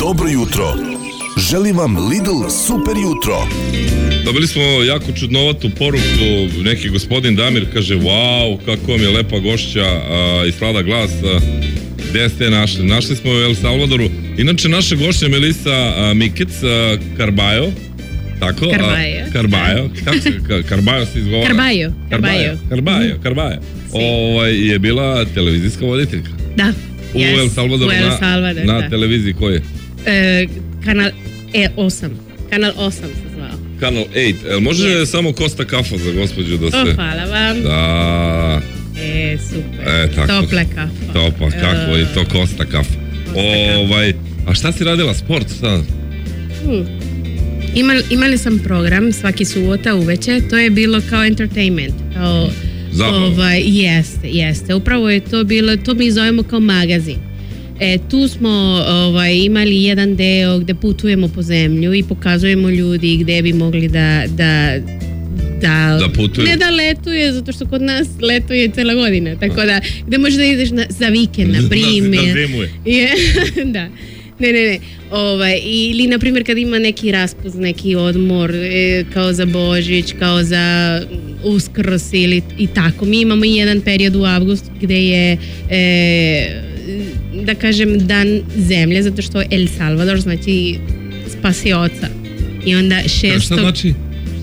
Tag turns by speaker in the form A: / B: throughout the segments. A: Dobro jutro. Želim vam Lidl super jutro.
B: Dobili smo jako čudnovatu poruku, neki gospodin Damir kaže, wow, kako vam je lepa gošća i slada glas, a, ste je našli? Našli smo u El Salvadoru. Inače, naša gošća je Melisa Mikic Karbajo,
C: tako?
B: Karbajo. Karbajo.
C: Kako se,
B: Karbajo izgovara? Karbajo. Karbajo. Karbajo. Karbajo. Mhm. Ovaj, je bila televizijska voditeljka.
C: Da.
B: U El Salvadoru. na, televiziji koji je?
C: E, kanal
B: E8.
C: Kanal 8
B: se zvao. Kanal 8. E, može yes. samo Kosta kafa za gospođu da se... O,
C: hvala vam.
B: Da.
C: E, super. E, tako. Topla
B: kafa. E, kako je to Kosta kafa. Ovaj, a šta si radila? Sport? Šta? Hmm.
C: imali sam program svaki subota uveče, to je bilo kao entertainment, kao Zapravo. ovaj, jeste, jeste. Upravo je to bilo, to mi zovemo kao magazin. E, tu smo ovaj, imali jedan deo gde putujemo po zemlju i pokazujemo ljudi gde bi mogli da,
B: da da,
C: Ne da letuje, zato što kod nas letuje cela godina. Tako da, gde možeš da ideš na, za vikend, na primjer.
B: da,
C: da. Ne, ne, ne. Ovaj, ili, na primjer, kad ima neki raspust, neki odmor, e, kao za Božić, kao za Uskrs ili i tako. Mi imamo i jedan period u avgustu gde je e, Mm, da kažem dan zemlje zato što El Salvador znači spasioca i onda
B: 6. Šta znači?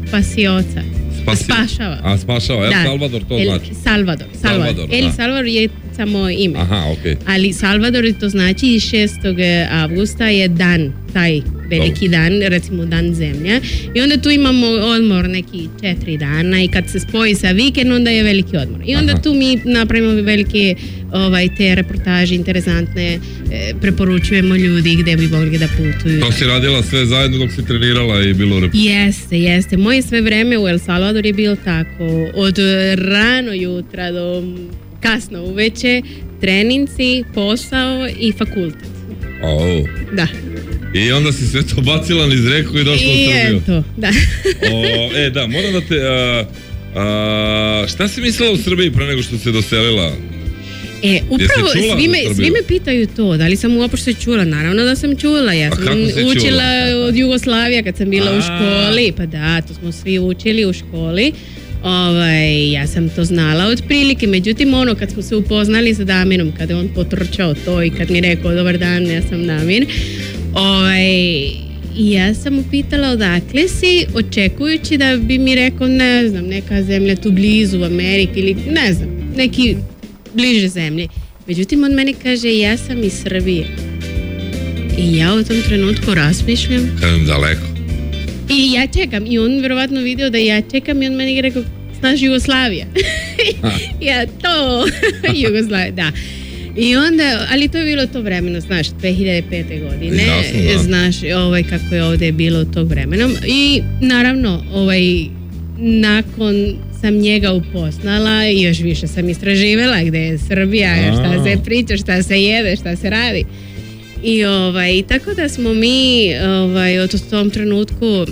C: Spasioca. Spasi... Spašava. A spašava,
B: El da. Salvador to El znači? Salvador. Salvador. Salvador
C: El Salvador je samo ime.
B: Aha, okay.
C: Ali Salvador to znači 6. Eh, augusta je dan taj veliki dan, recimo dan zemlje i onda tu imamo odmor neki četiri dana i kad se spoji sa vikend onda je veliki odmor i onda tu mi napravimo velike ovaj, te reportaže interesantne e, preporučujemo ljudi gdje bi mogli da putuju.
B: To si radila sve zajedno dok si trenirala i bilo
C: Jeste, jeste. Moje sve vreme u El Salvador je bilo tako. Od rano jutra do kasno uveče, treninci, posao i fakultet.
B: Oh.
C: Da.
B: I onda si sve to bacila niz reku i došla u Srbiju.
C: Eto, da.
B: e, da, moram da te... A, šta si mislila u Srbiji pre nego što se doselila?
C: E, upravo, svi me, pitaju to, da li sam uopšte čula, naravno da sam čula, ja sam učila od Jugoslavije kad sam bila u školi, pa da, to smo svi učili u školi, ovaj, ja sam to znala Od prilike, međutim ono kad smo se upoznali sa Damirom, kada je on potrčao to i kad mi rekao dobar dan, ja sam Damir, Ovaj, ja sam mu pitala odakle si, očekujući da bi mi rekao ne znam, neka zemlja tu blizu, u Ameriki ili ne znam, neki bliže zemlje. Međutim, on meni kaže ja sam iz Srbije. I ja u tom trenutku razmišljam.
B: Kažem daleko.
C: I ja čekam. I on vjerovatno vidio da ja čekam i on meni je rekao, znaš Jugoslavija. ja to, Jugoslavija, da. I onda, ali to je bilo to vremeno, znaš, 2005. godine.
B: Jasno,
C: znaš, ovaj, kako je ovdje bilo to vremenom. I naravno, ovaj, nakon sam njega upoznala i još više sam istraživala gdje je Srbija, A. šta se priča, šta se jede, šta se radi. I ovaj, tako da smo mi ovaj, od tom trenutku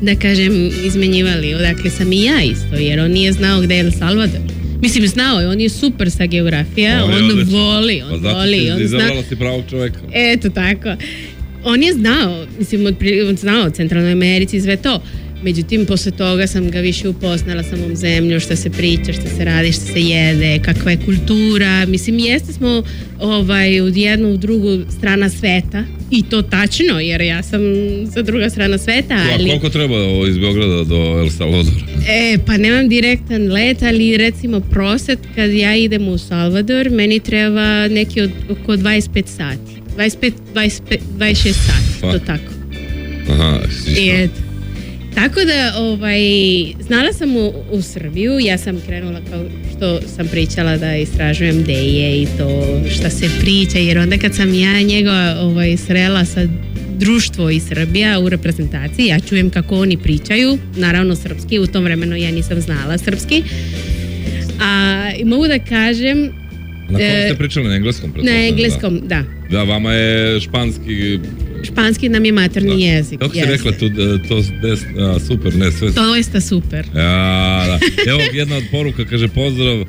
C: da kažem izmenjivali odakle sam i ja isto jer on nije znao gdje je El Salvador Mislim, znao je, on je super sa geografija, on, on voli, pa on
B: pa
C: voli.
B: on zna... si pravog
C: čovjeka. Eto tako. On je znao, mislim, on znao o Centralnoj Americi i sve to. Međutim, posle toga sam ga više upoznala samom zemlju, što se priča, što se radi, što se jede, kakva je kultura. Mislim, jeste smo ovaj, od jednu u drugu strana sveta i to tačno, jer ja sam sa druga strana sveta.
B: Ali... A koliko treba iz Beograda do El Salvador?
C: E, pa nemam direktan let, ali recimo proset kad ja idem u Salvador, meni treba neki od, oko 25 sati. 25, 25 26 sati, pa. to tako. Aha, I, tako da, ovaj, znala sam u, Srbiju, ja sam krenula kao što sam pričala da istražujem gdje je i to što se priča, jer onda kad sam ja njega ovaj, srela sa društvo iz Srbija u reprezentaciji, ja čujem kako oni pričaju, naravno srpski, u tom vremenu ja nisam znala srpski, a mogu da kažem
B: na kom e, ste pričali na engleskom? Na
C: engleskom, da.
B: da. Da, vama je španski
C: Španski nam je materni da. jezik.
B: Kako si rekla, tu, e,
C: to
B: super, ne
C: sve. To jeste super.
B: da. Evo jedna od poruka, kaže pozdrav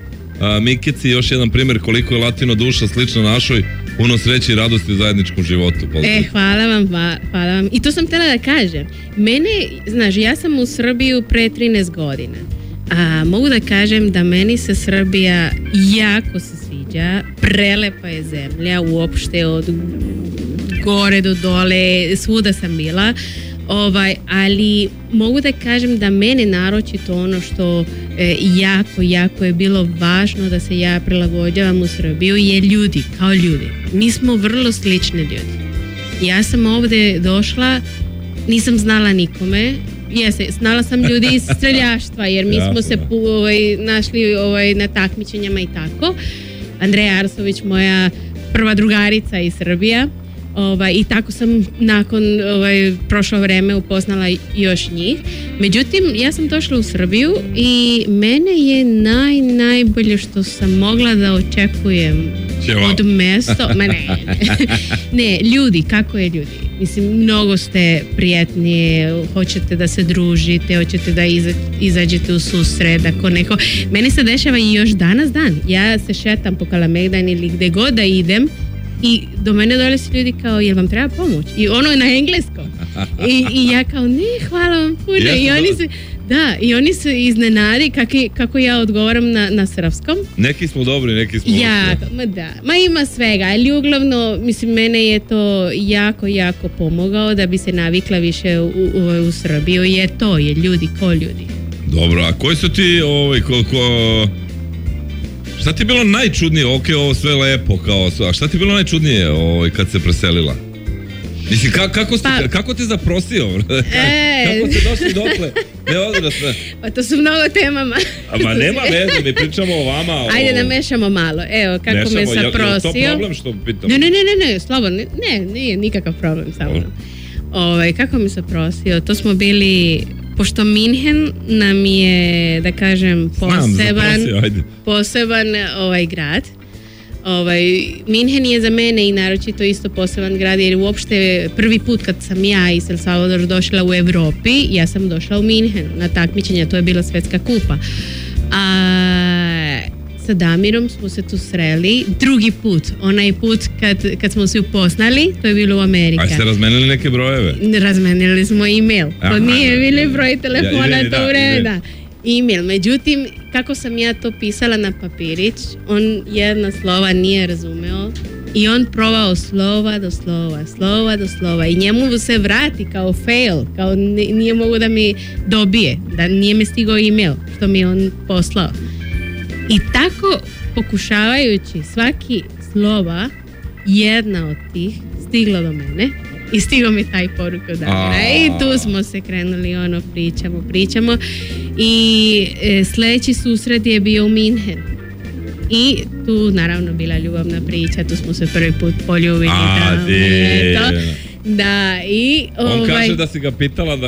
B: Mikici, još jedan primjer koliko je latino duša Slično našoj, puno sreći i radosti u zajedničkom životu.
C: E, hvala vam, hvala vam. I to sam htjela da kažem. Mene, znaš, ja sam u Srbiju pre 13 godina. A mogu da kažem da meni se Srbija jako se sviđa, prelepa je zemlja uopšte od gore do dole, svuda sam bila. Ovaj, ali mogu da kažem da mene naročito ono što e, jako, jako je bilo važno da se ja prilagođavam u Srbiju je ljudi, kao ljudi. Mi smo vrlo slični ljudi. Ja sam ovdje došla, nisam znala nikome, znala sam ljudi iz streljaštva jer mi smo se ovaj, našli ovaj, na takmičenjama i tako. Andreja Arsović, moja prva drugarica iz Srbija, Ovaj, I tako sam nakon ovaj, prošlo vreme upoznala još njih. Međutim, ja sam došla u Srbiju i mene je naj, najbolje što sam mogla da očekujem Čeva. od mesta. Ma ne. ne, ljudi, kako je ljudi? Mislim, mnogo ste prijetni, hoćete da se družite, hoćete da iza, izađete u susret, ako neko... Meni se dešava i još danas dan. Ja se šetam po Kalamegdan ili gdje god da idem, i do mene su ljudi kao jel vam treba pomoć i ono je na engleskom I, i ja kao ne hvala vam puno i oni se da, i oni se iznenadi kako, kako ja odgovaram na, na srpskom.
B: Neki smo dobri, neki smo
C: ja, ma da, ma ima svega, ali uglavno, mislim, mene je to jako, jako pomogao da bi se navikla više u, u, ovaj, u Srbiju, jer to je ljudi ko ljudi.
B: Dobro, a koji su ti, ovaj, koliko Šta ti je bilo najčudnije? Ok, ovo sve lepo, kao, a šta ti je bilo najčudnije ovaj, kad se preselila? Mislim, ka, kako, ste, pa... kako te zaprosio? E... kako ste e. došli Ne odrasle.
C: Pa to su mnogo temama.
B: A ma nema veze, mi pričamo o vama. O...
C: Ajde da mešamo malo. Evo, kako mešamo, me zaprosio. Je,
B: je to problem što
C: pitam? Ne, ne, ne, ne, ne, slobodno. Ne, nije nikakav problem sa mnom. Ovaj, kako mi se prosio? To smo bili pošto Minhen nam je, da kažem, poseban, poseban ovaj grad. Ovaj, Minhen je za mene i naročito isto poseban grad jer uopšte prvi put kad sam ja iz El Salvador došla u Evropi ja sam došla u Minhen na takmičenje, to je bila svetska kupa. A sa Damirom smo se tu sreli drugi put, onaj put kad, kad smo se upoznali, to je bilo u Amerika.
B: A ste
C: razmenili
B: neke brojeve?
C: Razmenili smo e-mail, to nije bilo broj telefona ja, to vreda. E-mail, međutim, kako sam ja to pisala na papirić, on jedna slova nije razumeo i on probao slova do slova, slova do slova i njemu se vrati kao fail, kao nije mogu da mi dobije, da nije mi stigao e-mail što mi je on poslao. I tako pokušavajući svaki slova jedna od tih stigla do mene i stigao mi taj poruka od I tu smo se krenuli, ono, pričamo, pričamo. I e, sljedeći susret je bio u Minhen I tu naravno bila ljubavna priča, tu smo se prvi put poljubili.
B: A, tamo, da, i... On kaže ovaj- da si ga pitala, da,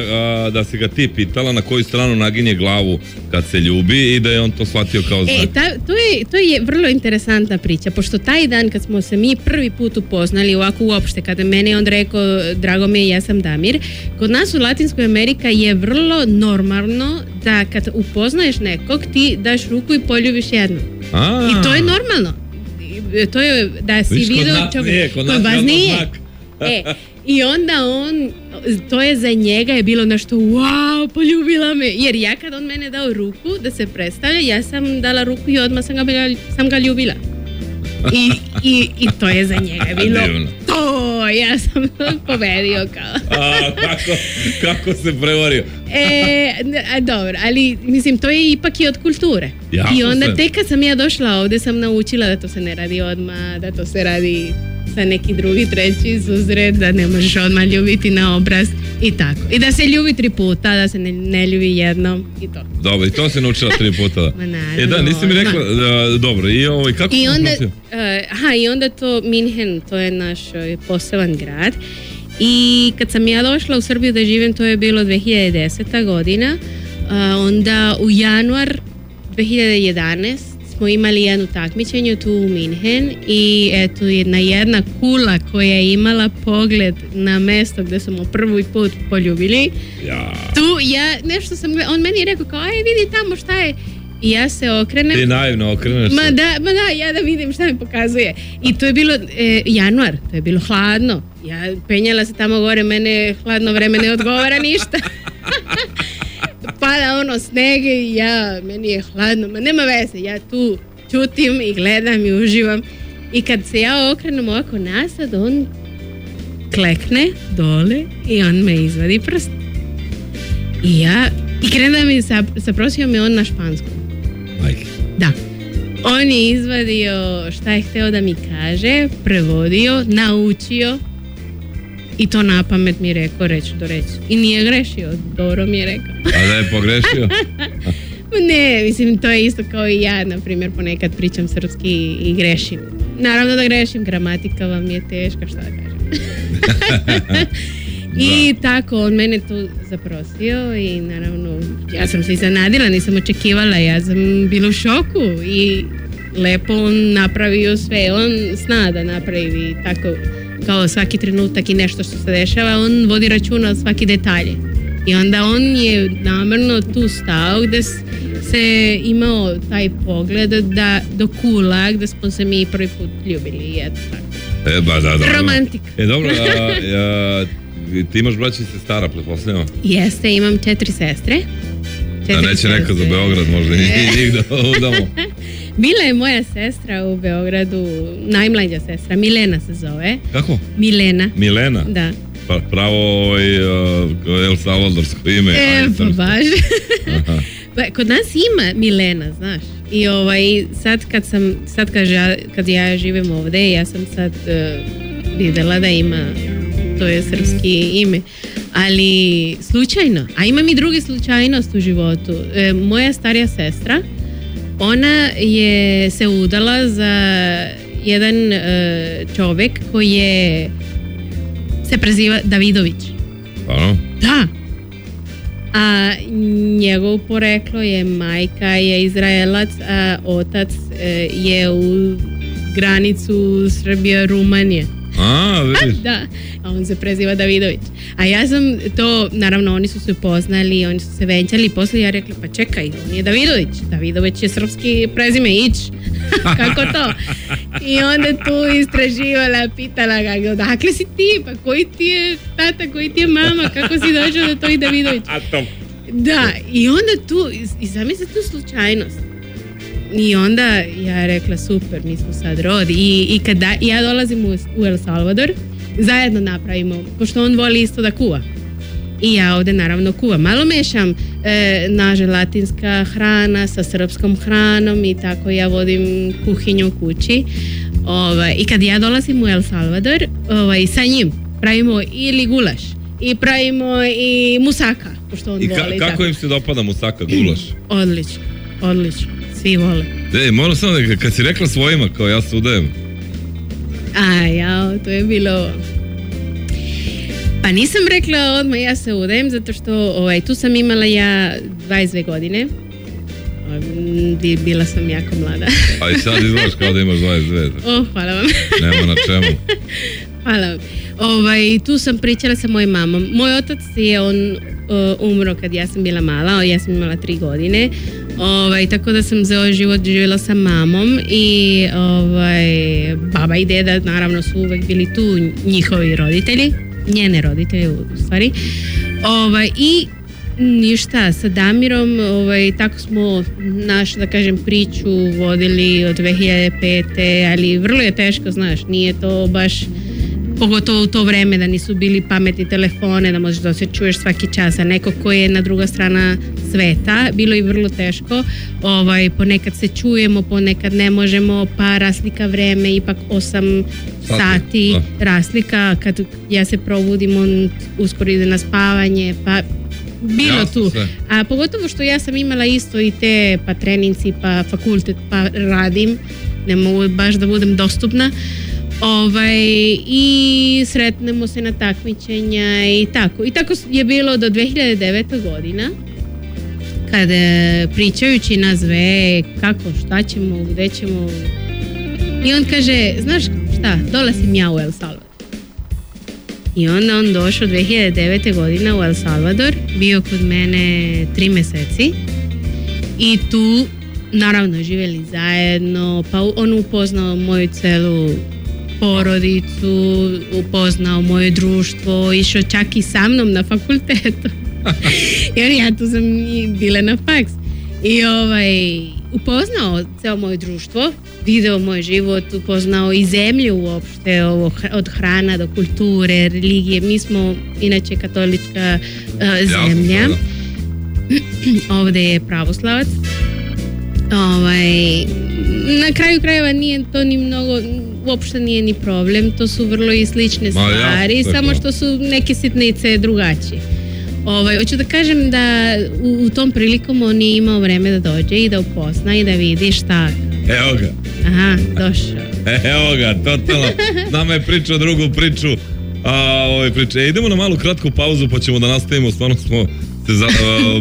B: da si ga ti pitala na koju stranu naginje glavu kad se ljubi i da je on to shvatio kao e, znak. E, ta, to,
C: je, to je vrlo interesantna priča, pošto taj dan kad smo se mi prvi put upoznali, ovako uopšte, kada mene on rekao, drago mi je, ja sam Damir, kod nas u Latinskoj Amerika je vrlo normalno da kad upoznaješ nekog, ti daš ruku i poljubiš jednu. A. I to je normalno. E, to je
B: da si vidio čovjek. Kod
C: vas
B: nije.
C: E, I onda on, to je za njega je bilo nešto wow, poljubila me. Jer ja kad on mene dao ruku da se predstavlja, ja sam dala ruku i odmah sam ga, sam ga ljubila. I, i, I to je za njega bilo to, ja sam povedio kao. A,
B: kako, kako se prevario?
C: e, dobro, ali mislim to je ipak i od kulture. I onda tek kad sam ja došla ovdje sam naučila da to se ne radi odmah, da to se radi sa neki drugi, treći susret, da ne možeš odmah ljubiti na obraz i tako. I da se ljubi tri puta, da se ne, ne ljubi jednom i to.
B: Dobro, i to se naučila tri puta. Ma naravno, e da, nisi mi rekla,
C: da, e, dobro, i ovo,
B: ovaj, kako I onda, uh, aha,
C: i onda to Minhen, to je naš ovaj, poseban grad. I kad sam ja došla u Srbiju da živim, to je bilo 2010. godina, uh, onda u januar 2011 smo imali jednu takmičenju tu u Minhen i eto jedna jedna kula koja je imala pogled na mesto gdje smo prvi put poljubili.
B: Ja.
C: Tu ja nešto sam, on meni je rekao kao aj vidi tamo šta je i ja se okrenem.
B: Ti naivno okreneš
C: Ma da, ma da, ja da vidim šta mi pokazuje. I to je bilo e, januar, to je bilo hladno. Ja penjala se tamo gore, mene hladno vreme ne odgovara ništa. pada ono snege i ja, meni je hladno, ma nema veze, ja tu čutim i gledam i uživam. I kad se ja okrenem ovako nasad, on klekne dole i on me izvadi prst. I ja, i da mi zaprosio me on na španskom. Da. On je izvadio šta je hteo da mi kaže, prevodio, naučio, i to na pamet mi je rekao, reći do reći. I nije grešio, dobro mi je rekao.
B: A da je pogrešio?
C: ne, mislim, to je isto kao i ja, na primjer, ponekad pričam srpski i grešim. Naravno da grešim, gramatika vam je teška, šta da kažem. I tako, on mene tu zaprosio i naravno, ja sam se iznenadila, nisam očekivala, ja sam bila u šoku i lepo on napravio sve, on zna da napravi tako kao svaki trenutak i nešto što se dešava, on vodi računa o svaki detalje. I onda on je namerno tu stao gdje se imao taj pogled da do kula gdje smo se mi prvi put ljubili. tako. E, ba,
B: da, da, Romantik. E, dobro, a, a, ti imaš braći i sestara, pretpostavljamo?
C: Jeste, imam četiri sestre.
B: Četiri da neće sestre. neko za Beograd možda i njih da udamo.
C: Bila je moja sestra u Beogradu, najmlađa sestra, Milena se zove.
B: Kako?
C: Milena.
B: Milena?
C: Da.
B: Pa pravo ovaj, uh, El Salvadorsko ime. E,
C: pa baš. Pa, kod nas ima Milena, znaš. I ovaj, sad kad sam, sad kad ja, kad ja živim ovdje, ja sam sad uh, eh, vidjela da ima, to je srpski ime. Ali slučajno, a imam i drugi slučajnost u životu. Eh, moja starija sestra, ona je se udala za jedan uh, e, čovjek koji je se preziva Davidović. Ano? Da. A njegov poreklo je majka je Izraelac, a otac e, je u granicu Srbije Rumanije.
B: A,
C: pa da, on se preziva Davidović. A ja sam to, naravno oni su se poznali, oni su se venčali i poslije ja rekla pa čekaj, on je Davidović. Davidović je srpski prezime, ić. kako to? I onda tu istraživala, pitala ga, dakle si ti, pa koji ti je tata, koji ti je mama, kako si došao do A to. Da, i onda tu, i se tu slučajnost i onda ja je rekla super, mi smo sad rod. I, i kada ja dolazim u, El Salvador, zajedno napravimo, pošto on voli isto da kuva. I ja ovdje naravno kuvam. Malo mešam e, naže latinska hrana sa srpskom hranom i tako ja vodim kuhinju u kući. Ovaj, I kad ja dolazim u El Salvador, ovaj, sa njim pravimo ili gulaš i pravimo i musaka. Pošto on
B: I kako im se dopada musaka, gulaš?
C: Odlično, odlično
B: svi vole. Ej, moram samo da, kad si rekla svojima, kao ja se udajem. A, jao,
C: to je bilo... Pa nisam rekla odmah ja se udajem, zato što ovaj, tu sam imala ja 22 godine. Bila sam jako mlada.
B: A i sad izgledaš kao da imaš 22. O,
C: hvala vam.
B: Nema na čemu.
C: Hvala vam. Ovaj, tu sam pričala sa mojim mamom. Moj otac je on umro kad ja sam bila mala, ja sam imala 3 godine. Ovaj, tako da sam za ovaj život živjela sa mamom i ovaj, baba i deda naravno su uvek bili tu njihovi roditelji, njene roditelje u stvari. Ovaj, I ništa, sa Damirom ovaj, tako smo naš, da kažem, priču vodili od 2005. ali vrlo je teško, znaš, nije to baš pogotovo u to vreme da nisu bili pametni telefone, da možeš da se čuješ svaki čas, a neko ko je na druga strana sveta, bilo je vrlo teško, ovaj, ponekad se čujemo, ponekad ne možemo, pa raslika vreme, ipak 8 sati, sati raslika, kad ja se probudim, on uskoro ide na spavanje, pa bilo Jasno tu. A pogotovo što ja sam imala isto i te pa treninci, pa fakultet, pa radim, ne mogu baš da budem dostupna. Ovaj, I sretnemo se na takmičenja i tako. I tako je bilo do 2009. godina kad pričajući nas ve kako, šta ćemo, gde ćemo. I on kaže, znaš šta, dolazim ja u El Salvador. I onda on došao 2009. godine u El Salvador, bio kod mene tri meseci i tu naravno živjeli zajedno, pa on upoznao moju celu porodicu, upoznao moje društvo, išao čak i sa mnom na fakultetu. Jer ja tu sam i bila na faks. I ovaj, upoznao ceo moje društvo, video moj život, upoznao i zemlju uopšte, ovo, od hrana do kulture, religije. Mi smo inače katolička uh, zemlja. ovdje Ovde je pravoslavac. Ovaj, na kraju krajeva nije to ni mnogo, uopšte nije ni problem, to su vrlo i slične stvari, samo što su neke sitnice drugačije. Ovaj, hoću da kažem da u, tom prilikom on nije imao vreme da dođe i da upozna i da vidi šta.
B: Evo ga.
C: Aha,
B: došao. Evo ga, totalno. Nama je pričao drugu priču. A, ovaj, priče. E, idemo na malu kratku pauzu pa ćemo da nastavimo. Stvarno smo se za,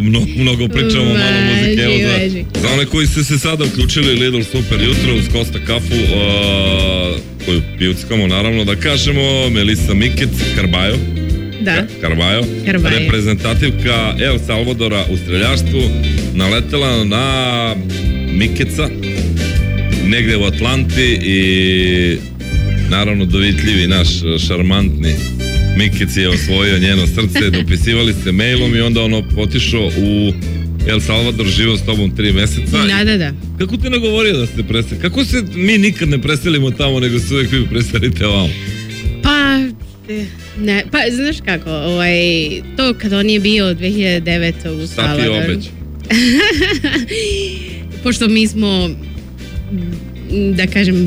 B: mnogo, mnogo pričamo, malo muzike. Evo za, za one koji ste se sada uključili Lidl Super Jutro uz Kosta Kafu a, koju pijuckamo naravno da kažemo Melisa Mikic, Karbajo
C: da.
B: reprezentativka El Salvadora u streljaštvu, naletela na Mikeca, negdje u Atlanti i naravno dovitljivi naš šarmantni Mikic je osvojio njeno srce, dopisivali se mailom i onda ono otišao u El Salvador živo s tobom tri mjeseca. Da,
C: da,
B: Kako ti nagovorio da ste presel? Kako se mi nikad ne preselimo tamo, nego se uvijek vi preselite ovamo?
C: E, ne, pa znaš kako, ovaj, to kad on je bio 2009. u Salvadoru. Pošto mi smo da kažem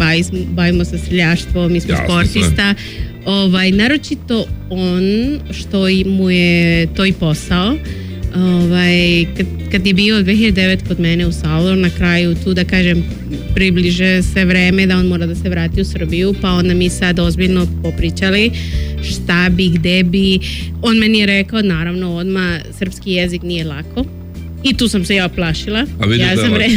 C: bavimo se streljaštvom, mi smo sportista. Ovaj, naročito on što mu je to i posao ovaj, kad, kad je bio 2009 kod mene u Saulu, na kraju tu da kažem približe se vreme da on mora da se vrati u Srbiju, pa onda mi sad ozbiljno popričali šta bi, gde bi. On meni je rekao, naravno, odma srpski jezik nije lako. I tu sam se ja plašila.
B: A vidiš,
C: ja
B: da, sam je re...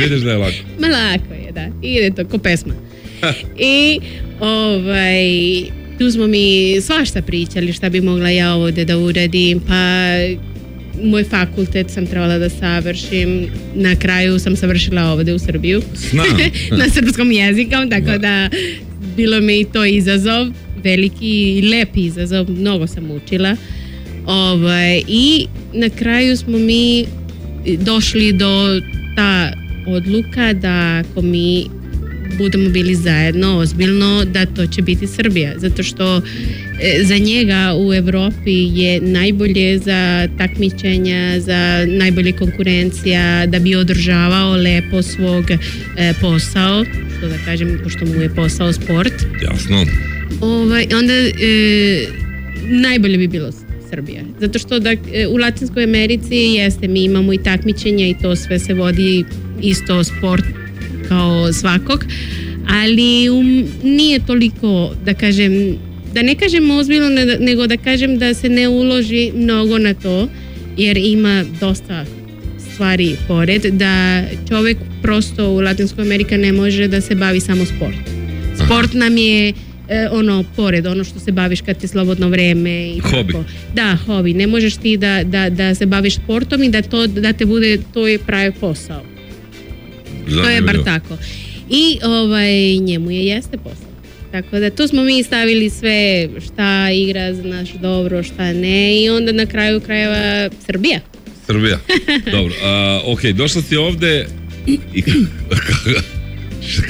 B: vidiš da je lako.
C: Ma lako je, da. I ide to ko pesma. I ovaj, tu smo mi svašta pričali šta bi mogla ja ovdje da uradim, pa moj fakultet sam trebala da savršim. Na kraju sam savršila ovdje u Srbiju. na srpskom jeziku, tako da. bilo mi i to izazov, veliki i lep izazov, mnogo sam učila. Ovaj, I na kraju smo mi došli do ta odluka da ako mi budemo bili zajedno ozbiljno da to će biti Srbija zato što e, za njega u Europi je najbolje za takmičenja, za najbolje konkurencija, da bi održavao lepo svog e, posao, što da kažem, pošto mu je posao sport.
B: Jasno.
C: Ovaj, onda e, najbolje bi bilo Srbija. Zato što da, u Latinskoj Americi jeste, mi imamo i takmičenja i to sve se vodi isto sport kao svakog, ali um, nije toliko, da kažem, da ne kažem ozbiljno, nego da kažem da se ne uloži mnogo na to, jer ima dosta stvari pored, da čovjek prosto u Latinskoj Amerika ne može da se bavi samo sport. Sport nam je e, ono pored, ono što se baviš kad ti slobodno vreme i
B: hobi. tako.
C: Da, hobi. Ne možeš ti da, da, da se baviš sportom i da, to, da te bude to je pravi posao to je bar tako. I ovaj, njemu je jeste posao. Tako da tu smo mi stavili sve šta igra za naš dobro, šta ne i onda na kraju krajeva Srbija.
B: Srbija, dobro. A, ok, došla ti ovde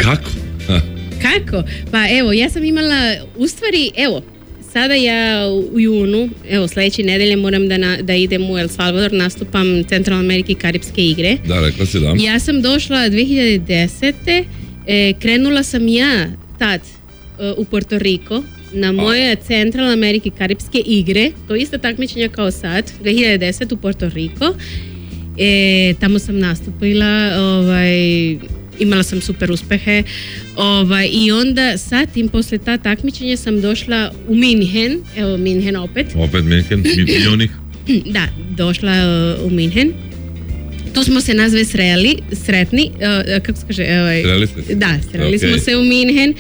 B: kako?
C: Kako? Pa evo, ja sam imala, u stvari, evo, sada ja u junu, evo sljedeće nedelje moram da, da idem u El Salvador, nastupam Central Amerike i Karibske igre. Da,
B: rekla si
C: da. Ja sam došla 2010. E, krenula sam ja tad e, u Puerto Rico na moje A. Central Amerike i Karibske igre, to je isto takmičenje kao sad, 2010 u Puerto Rico. E, tamo sam nastupila ovaj, imala sam super uspehe ovaj, i onda sa tim poslije ta takmičenja sam došla u Minhen, evo Minhen opet.
B: Opet Minhen, milionih.
C: Da, došla uh, u Minhen. Tu smo se nazve sreli, sretni, uh, kako se kaže?
B: Ovaj, sreli
C: Da, sreli smo se u Minhen,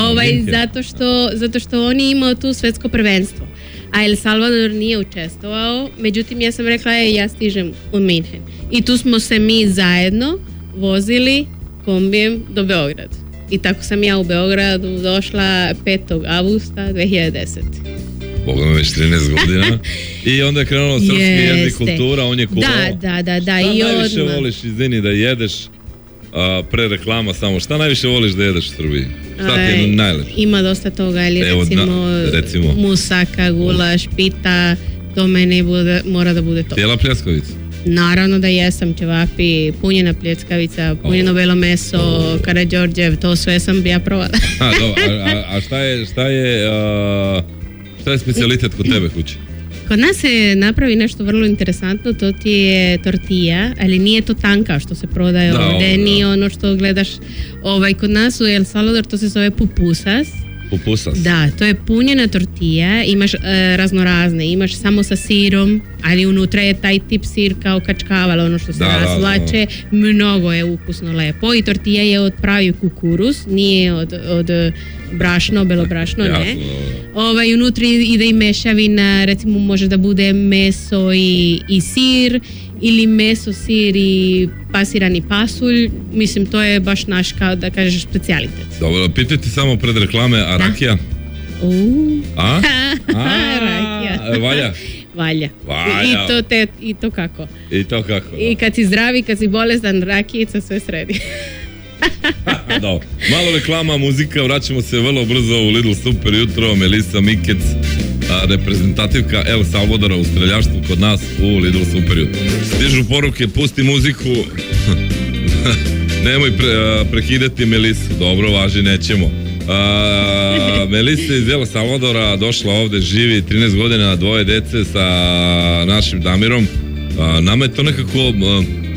C: ovaj, zato, što, zato što on je imao tu svetsko prvenstvo. A El Salvador nije učestovao međutim ja sam rekla, e, ja stižem u Minhen. I tu smo se mi zajedno vozili
B: kombijem
C: do
B: Beograda.
C: I tako sam ja u Beogradu došla 5. avgusta 2010.
B: Boga me već 13 godina. I onda je krenulo srpski jezik kultura, on je
C: kuo. Da, da, da, da.
B: Šta I najviše odmah. voliš, izvini, da jedeš a, pre reklama samo, šta najviše voliš da jedeš u Srbiji? Šta ti je najlepše?
C: Ima dosta toga, ali Evo, recimo, na, recimo, musaka, gulaš, pita, to meni bude, mora da bude to.
B: Tijela pljeskovica?
C: Naravno da jesam, ćevapi, punjena pljeckavica, punjeno belo meso, Karadžorđev, to sve sam ja provala.
B: a, a, a šta je, šta je, a, šta je specialitet kod tebe kući?
C: Kod nas se napravi nešto vrlo interesantno, to ti je tortija, ali nije to tanka što se prodaje ovdje, nije ono što gledaš ovaj, kod nas u El Salvador, to se zove pupusas,
B: Pupusas.
C: Da, to je punjena tortija, imaš e, raznorazne, imaš samo sa sirom, ali unutra je taj tip sir kao kačkavala, ono što se da, razvlače, mnogo je ukusno lepo i tortija je od pravi kukuruz, nije od, od brašno, belobrašno,
B: ne.
C: Ovaj, unutra ide i mešavina, recimo može da bude meso i, i sir, ili meso, sir i pasirani pasulj, mislim to je baš naš kao da kažeš specijalitet.
B: Dobro, pitajte samo pred reklame, a rakija?
C: Uh.
B: A? Valja? Valja. I
C: to, te, I to kako.
B: I to kako.
C: I kad si zdravi, kad si bolestan, rakijica sve sredi.
B: Dobro. Malo reklama, muzika, vraćamo se vrlo brzo u Lidl Super jutro, Melisa Mikec, reprezentativka El Salvadora u streljaštvu kod nas u Lidl Superju. Stižu poruke, pusti muziku, nemoj pre, prekidati Melisu, dobro, važi, nećemo. A, Melisa iz El Salvadora došla ovde, živi 13 godina, dvoje dece sa našim Damirom. A, nama je to nekako,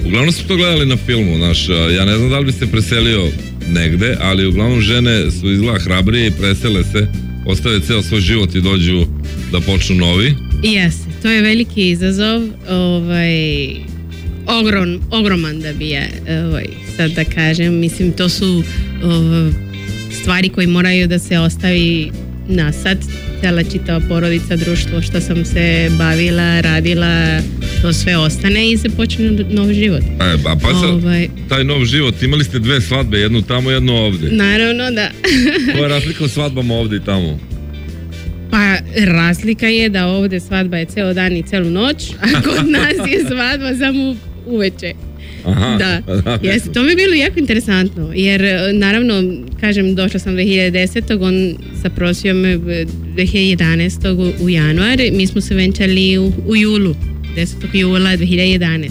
B: uglavnom smo to gledali na filmu, znaš, ja ne znam da li bi se preselio negde, ali uglavnom žene su izgleda hrabrije i presele se ostave ceo svoj život i dođu da počnu novi.
C: Jeste, to je veliki izazov, ovaj, ogroman da bi je ovaj, sad da kažem, mislim to su ovaj, stvari koje moraju da se ostavi na sad, cela čita porodica, društvo što sam se bavila, radila, to sve ostane i se počne nov život. E,
B: a pa sad, ovaj, taj nov život, imali ste dve svadbe, jednu tamo, jednu ovdje.
C: Naravno, da.
B: Koja je razlika u svadbama ovdje i tamo?
C: Pa razlika je da ovdje svadba je ceo dan i celu noć, a kod nas je svadba samo uveče. Aha, da, pa to mi bilo jako interesantno, jer e, naravno, kažem, došla sam 2010. on zaprosio me 2011. E, u, u januar, mi smo se venčali u julu. 10. jula 2011.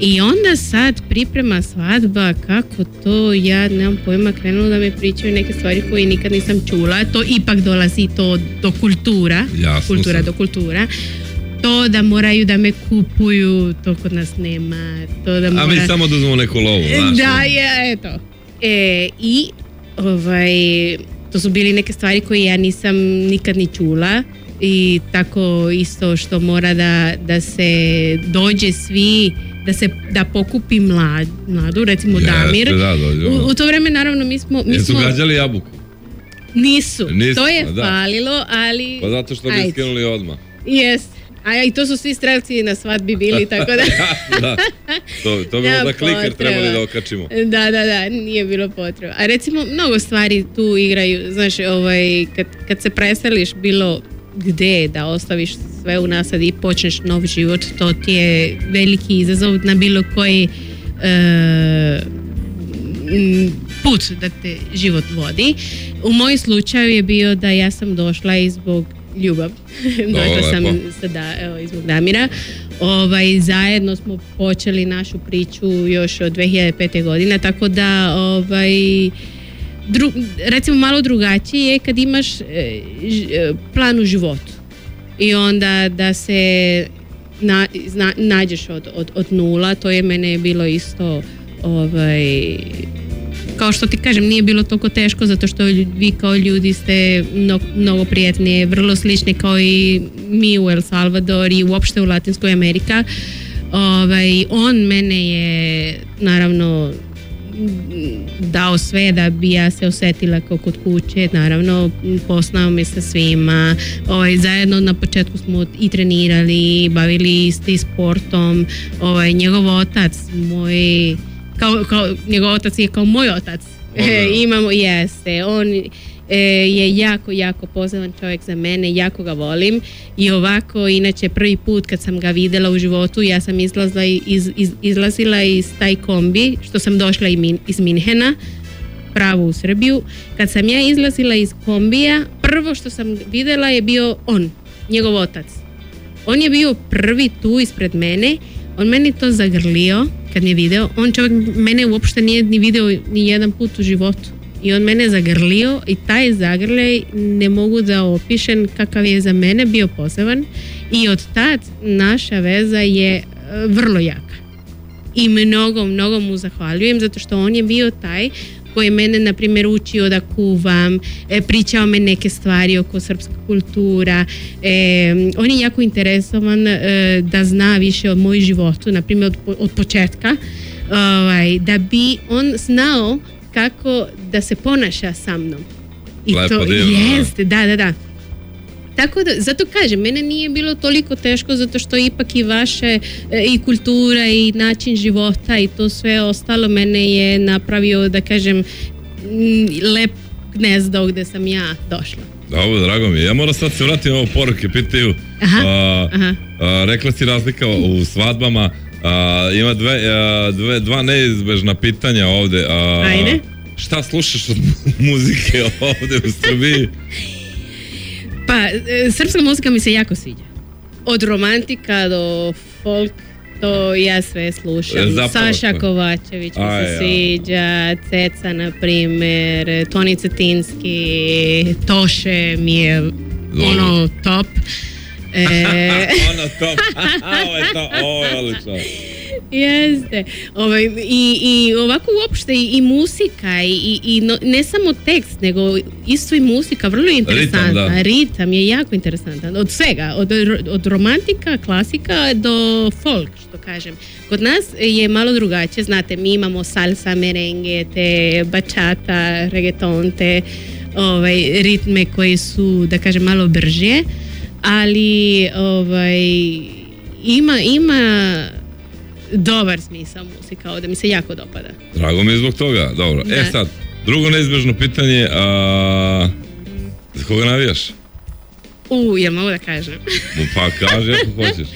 C: I onda sad priprema svadba, kako to, ja nemam pojma, krenulo da me pričaju neke stvari koje nikad nisam čula, to ipak dolazi to do kultura, kultura do kultura to da moraju da me kupuju, to kod nas nema. To da
B: mora... A mi samo e, da uzmemo neku lovu,
C: Da, je, eto. E, I, ovaj, to su bili neke stvari koje ja nisam nikad ni čula i tako isto što mora da, da se dođe svi da se da pokupi mlad, mladu recimo Damir
B: da,
C: u, u, to vrijeme naravno mi smo
B: mi
C: Jesu smo
B: gađali jabuku
C: nisu, to je pa da. falilo ali
B: pa zato što bi skinuli odmah
C: Yes. a i to su svi strelci na svadbi bili, tako da...
B: da, to,
C: to
B: bi da, onda kliker trebali da okačimo.
C: Da, da, da, nije bilo potreba. A recimo, mnogo stvari tu igraju, znaš, ovaj, kad, kad se preseliš, bilo gdje da ostaviš sve u nasad i počneš nov život, to ti je veliki izazov na bilo koji e, put da te život vodi. U mojem slučaju je bio da ja sam došla i zbog ljubav. Došla sam
B: sada
C: evo, izbog Damira. Ovaj, zajedno smo počeli našu priču još od 2005. godina, tako da ovaj, dru, recimo malo drugačije je kad imaš e, e, plan u životu i onda da se na, nađeš od, od, od, nula, to je mene bilo isto ovaj, kao što ti kažem, nije bilo toliko teško zato što vi kao ljudi ste mnogo, mnogo vrlo slični kao i mi u El Salvador i uopšte u Latinskoj Amerika. Ovaj, on mene je naravno dao sve da bi ja se osjetila kao kod kuće, naravno poznao me sa svima, ovaj, zajedno na početku smo i trenirali, bavili isti sportom, ovaj, njegov otac, moj, kao, njegov otac je kao moj otac, imamo, jeste, on E, je jako, jako poznan čovjek za mene, jako ga volim i ovako, inače prvi put kad sam ga vidjela u životu, ja sam iz, iz, izlazila iz taj kombi što sam došla iz Minhena pravo u Srbiju. Kad sam ja izlazila iz kombija, prvo što sam vidjela je bio on, njegov otac. On je bio prvi tu ispred mene, on meni to zagrlio kad mi je video, on čovjek mene uopšte nije ni video ni jedan put u životu i on mene zagrlio i taj zagrljaj ne mogu da opišem kakav je za mene bio poseban i od tad naša veza je e, vrlo jaka i mnogo, mnogo mu zahvaljujem zato što on je bio taj koji je mene, na primjer, učio da kuvam, e, pričao me neke stvari oko srpska kultura. E, on je jako interesovan da zna više o mojoj životu, na primjer, od, početka, ovaj, da bi on znao kako da se ponaša sa mnom.
B: I Lepo to divno,
C: jeste, da, da, da. Tako da, zato kažem, mene nije bilo toliko teško zato što ipak i vaše e, i kultura i način života i to sve ostalo mene je napravio, da kažem, lep gnezdo gde sam ja došla.
B: Dobro, drago mi Ja moram sad se vratiti na ovo poruke, pitaju.
C: Aha, a, aha. A,
B: rekla si razlika u svadbama, a, ima dve, dva neizbežna pitanja ovdje. A,
C: Ajde.
B: Šta slušaš od muzike ovdje u Srbiji?
C: pa, e, srpska muzika mi se jako sviđa. Od romantika do folk, to ja sve slušam. E, zapravo. Saša Kovačević mi se sviđa, Ceca na primjer, Toni Cetinski, Toše mi je ono top.
B: E... ono to, ovo
C: to, ovaj, i, I ovako uopšte i, musika i, ne samo tekst, nego isto i musika, vrlo je interesantna. Ritam, je jako interesantan. Od svega, od, romantika, klasika do folk, što kažem. Kod nas je malo drugačije, znate, mi imamo salsa, merengue, te bachata, reggaeton, te ovaj, ritme koji su, da kažem, malo brže ali ovaj, ima, ima dobar smisao muzika, ovdje mi se jako dopada.
B: Drago
C: mi
B: je zbog toga, dobro. E sad, drugo neizbježno pitanje, a... Za koga navijaš?
C: U, ja mogu da kažem.
B: pa kaži ako hoćeš.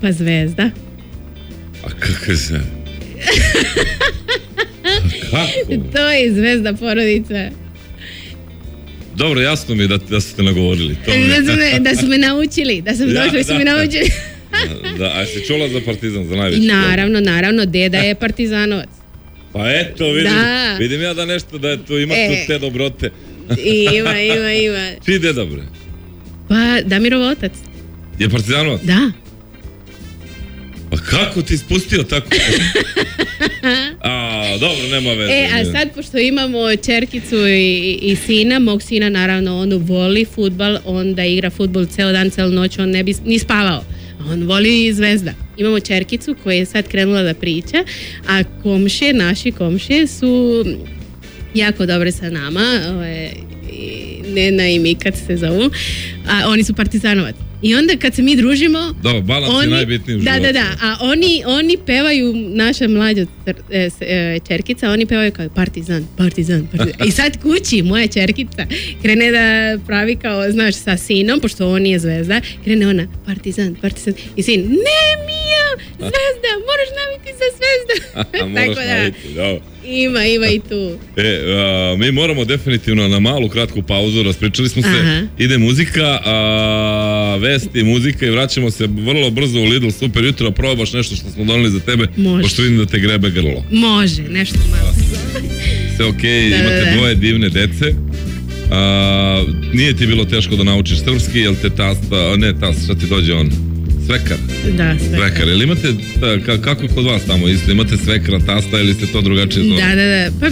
C: Pa zvezda.
B: A kako se... Pa
C: kako? To je zvezda porodica.
B: Dobro, jasno mi je da, da ste nagovorili.
C: To da, su me, da su me naučili, da sam ja, došla i su me naučili.
B: da, a se čula za partizan, za najveći?
C: Naravno, naravno, deda je partizanovac.
B: Pa eto, vidim, da. vidim ja da nešto, da je tu, ima e. tu te dobrote.
C: ima, ima, ima.
B: Čiji deda, bre?
C: Pa, Damirov otac.
B: Je partizanovac?
C: Da.
B: Pa kako ti spustio tako? a, dobro, nema veze. E, a
C: sad pošto imamo čerkicu i, i sina, mog sina naravno on voli futbal, on da igra futbol ceo dan, celu noć, on ne bi ni spavao. On voli zvezda. Imamo čerkicu koja je sad krenula da priča, a komšije, naši komšije su jako dobre sa nama. Ove, ovaj, Nena i Mikat se zovu. A, oni su partizanovati. I onda kad se mi družimo...
B: Da, balans oni, je najbitniji
C: Da, da, da. A oni, oni pevaju, naša mlađa čerkica, e, e, oni pevaju kao partizan, partizan, partizan. I sad kući moja čerkica krene da pravi kao, znaš, sa sinom, pošto on je zvezda, krene ona partizan, partizan. I sin, ne, Mija, zvezda, moraš naviti za zvezda.
B: Tako da.
C: Ima, ima i tu.
B: E, mi moramo definitivno na malu kratku pauzu, raspričali smo se, Aha. ide muzika, a, vesti, muzika i vraćamo se vrlo brzo u Lidl Super jutro, probaš nešto što smo doneli za tebe,
C: Može.
B: pošto vidim da te grebe grlo.
C: Može, nešto malo.
B: Sve okej, imate dvoje divne dece. A, nije ti bilo teško da naučiš srpski, jel te tasta, ne tasta, šta ti dođe on? Svekar?
C: Da, svekar.
B: svekar. Jel imate, kako kod vas tamo isto, imate svekra, tasta ili ste to drugačije zove?
C: Da, da, da. Pa,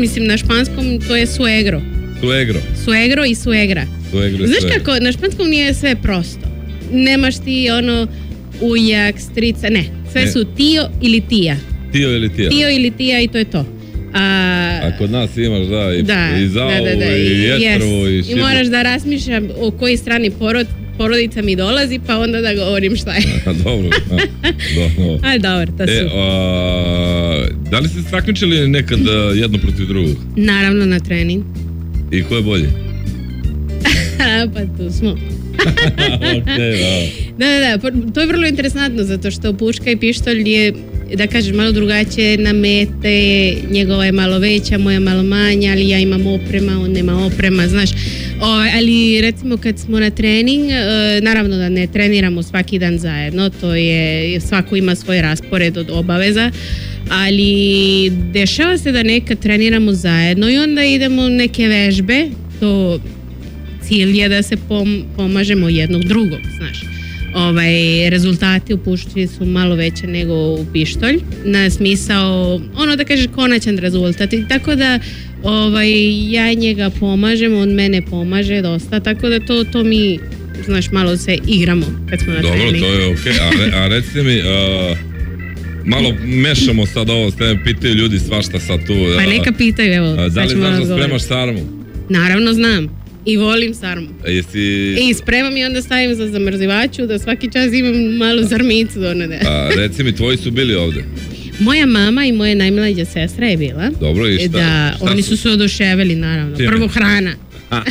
C: mislim, na španskom to je suegro.
B: Suegro?
C: Suegro i suegra.
B: Suegro i
C: Znaš suegra. kako, na španskom nije sve prosto. Nemaš ti ono ujak, strica, ne. Sve ne. su tio ili
B: tija. Tio ili tija.
C: Tio ili tija i to je to. A,
B: A kod nas imaš da, i, da, i zao, da, da, da, i, i, yes.
C: i, I moraš da razmišljam o koji strani porod porodica mi dolazi pa onda da govorim šta je.
B: A, dobro, dobro.
C: dobro,
B: e, da li ste strakničili nekad e, jedno protiv drugog?
C: Naravno na trening.
B: I ko je bolje?
C: pa tu smo. okay, da. da, da, da, to je vrlo interesantno zato što puška i pištolj je da kažem malo drugačije na mete, njegova je malo veća, moja malo manja, ali ja imam oprema, on nema oprema, znaš. ali recimo kad smo na trening, e, naravno da ne treniramo svaki dan zajedno, to je, svako ima svoj raspored od obaveza, ali dešava se da nekad treniramo zajedno i onda idemo neke vežbe, to cilj je da se pomažemo jednog drugog, znaš ovaj, rezultati u su malo veće nego u pištolj. Na smisao, ono da kaže konačan rezultat. I tako da ovaj, ja njega pomažem, on mene pomaže dosta, tako da to, to mi znaš, malo se igramo kad smo
B: na
C: Dobro,
B: to je okej, a, a reci mi, malo mešamo sad ovo, sve pitaju ljudi svašta sad tu. pa
C: neka pitaju, evo,
B: Da li znaš da spremaš sarmu?
C: Naravno znam i volim sarmu.
B: A jesi...
C: E, I spremam i onda stavim za zamrzivaču da svaki čas imam malu zarmicu onade.
B: A reci mi, tvoji su bili ovdje?
C: Moja mama i moja najmlađa sestra je bila.
B: Dobro, i e šta? Da,
C: oni su se oduševili, naravno. Čime? Prvo hrana.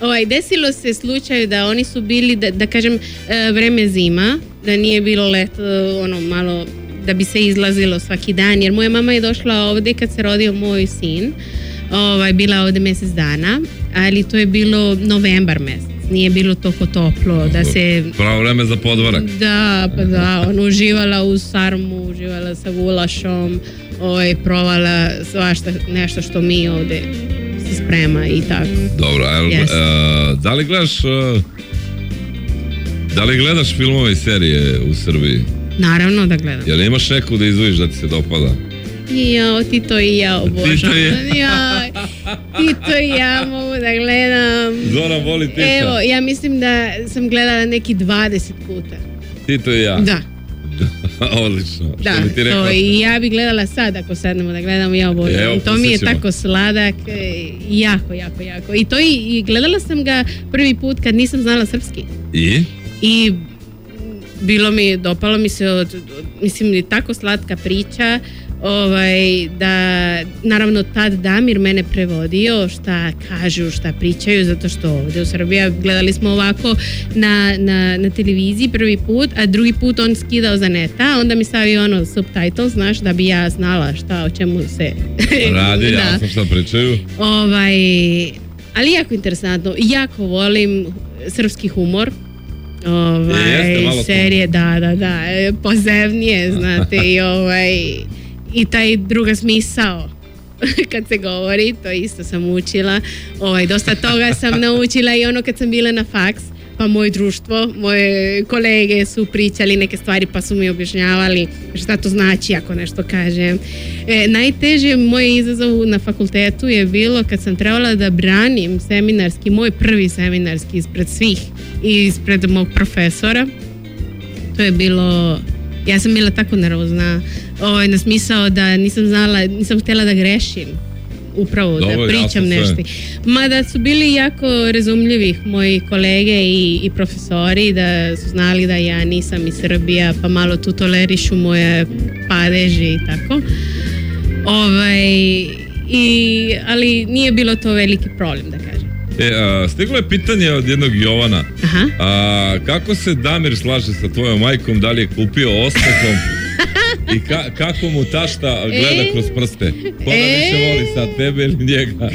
C: ovaj, desilo se slučaj da oni su bili, da, kažem, e, vreme zima, da nije bilo leto, ono, malo da bi se izlazilo svaki dan, jer moja mama je došla ovdje kad se rodio moj sin ovaj, bila ovdje mjesec dana, ali to je bilo novembar mjesec nije bilo toliko toplo da se...
B: Pravo vreme za podvorak.
C: Da, pa da, ono uživala u sarmu, uživala sa gulašom, ovaj, provala svašta, nešto što mi ovdje se sprema i tako.
B: Dobro, a, yes. da li gledaš... da li gledaš filmove i serije u Srbiji?
C: Naravno da gledam.
B: Jel imaš neku da izvojiš da ti se dopada?
C: jao, ti to i Ja,
B: ti to i ja mogu
C: da gledam.
B: Zora voli
C: Evo, ja mislim da sam gledala neki 20 puta. Ti to i ja. Da. ti to i ja bi gledala sad ako sadnemo da gledam ja ovo. to mi je tako sladak, e, jako, jako, jako. I to i, gledala sam ga prvi put kad nisam znala srpski.
B: I?
C: I bilo mi, dopalo mi se, od, tako slatka priča ovaj, da naravno tad Damir mene prevodio šta kažu, šta pričaju zato što ovdje u Srbiji gledali smo ovako na, na, na, televiziji prvi put, a drugi put on skidao za neta, onda mi stavio ono subtitle znaš, da bi ja znala šta o čemu se pa radi,
B: ja sam
C: šta
B: pričaju
C: ovaj, ali jako interesantno, jako volim srpski humor
B: ovaj,
C: serije, da, da, da, pozevnije, znate, i ovaj, i taj druga smisao kad se govori, to isto sam učila. Ovaj, dosta toga sam naučila i ono kad sam bila na faks, pa moje društvo, moje kolege su pričali neke stvari pa su mi objašnjavali šta to znači ako nešto kažem. E, najteže moje izazov na fakultetu je bilo kad sam trebala da branim seminarski, moj prvi seminarski ispred svih i ispred mog profesora. To je bilo, ja sam bila tako nervozna ovaj, na smisao da nisam znala, nisam htjela da grešim upravo da pričam nešto. da su bili jako razumljivi moji kolege i, i profesori da su znali da ja nisam iz Srbija pa malo tu tolerišu moje padeži i tako. Ovaj, i, ali nije bilo to veliki problem da kažem.
B: E, stiglo je pitanje od jednog Jovana. A, kako se Damir slaže sa tvojom majkom? Da li je kupio ostakom? I ka, kako mu tašta gleda e? kroz prste? Ona e, više voli sa tebe ili njega?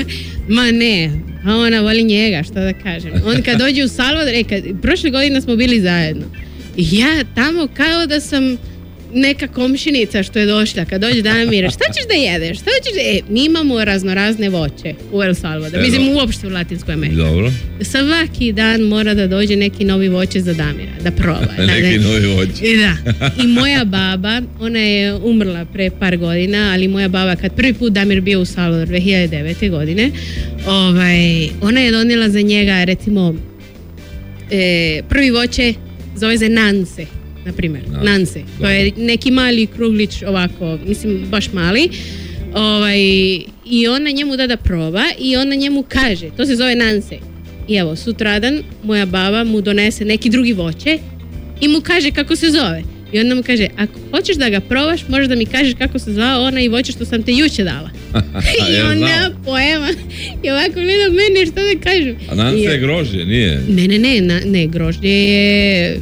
C: Ma ne, a ona voli njega, što da kažem. On kad dođe u Salvador, e, kad, prošle godine smo bili zajedno. I ja tamo kao da sam neka komšinica što je došla, kad dođe damira šta ćeš da jedeš? Šta ćeš E, mi imamo raznorazne voće u El Salvador, mislim uopšte u Latinskoj Americi.
B: Dobro.
C: Svaki dan mora da dođe neki novi voće za Damira, da proba.
B: neki novi voće.
C: I da. I moja baba, ona je umrla pre par godina, ali moja baba, kad prvi put Damir bio u Salvador 2009. godine, ovaj, ona je donijela za njega, recimo, e, prvi voće zove se Nance na primjer, Nance, to je neki mali kruglić ovako, mislim baš mali ovaj, i ona njemu da da proba i ona njemu kaže, to se zove Nance i evo, sutradan moja baba mu donese neki drugi voće i mu kaže kako se zove i onda mu kaže, ako hoćeš da ga probaš, možeš da mi kažeš kako se zvao ona i voće što sam te juče dala. I ja, ona poema. I ovako gleda mene što da kažem.
B: A nam se je grožđe, nije?
C: Ne, ne, ne, ne, grožđe je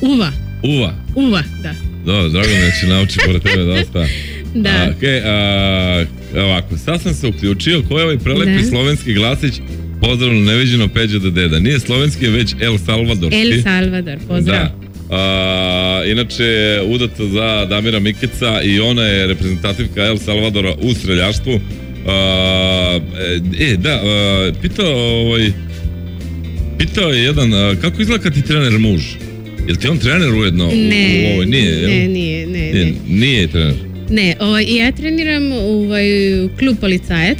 C: uva.
B: Uva.
C: Uva, da. Dobro,
B: drago mi da će nauči pored tebe dosta.
C: da.
B: ovako, sad sam se uključio, ko je ovaj prelepi slovenski glasić Pozdrav neviđeno Peđa do deda. Nije slovenski, već El Salvador.
C: El Salvador, pozdrav.
B: Da. inače je udata za Damira Mikica i ona je reprezentativka El Salvadora u streljaštvu. E, e, da, pitao, ovaj, pitao je jedan, kako izgleda kad ti trener muž? Jel ti on trener ujedno ne,
C: Nije, Ne, nije, ne,
B: nije, trener.
C: Ne, ovaj, ja treniram ovaj, klub policajac.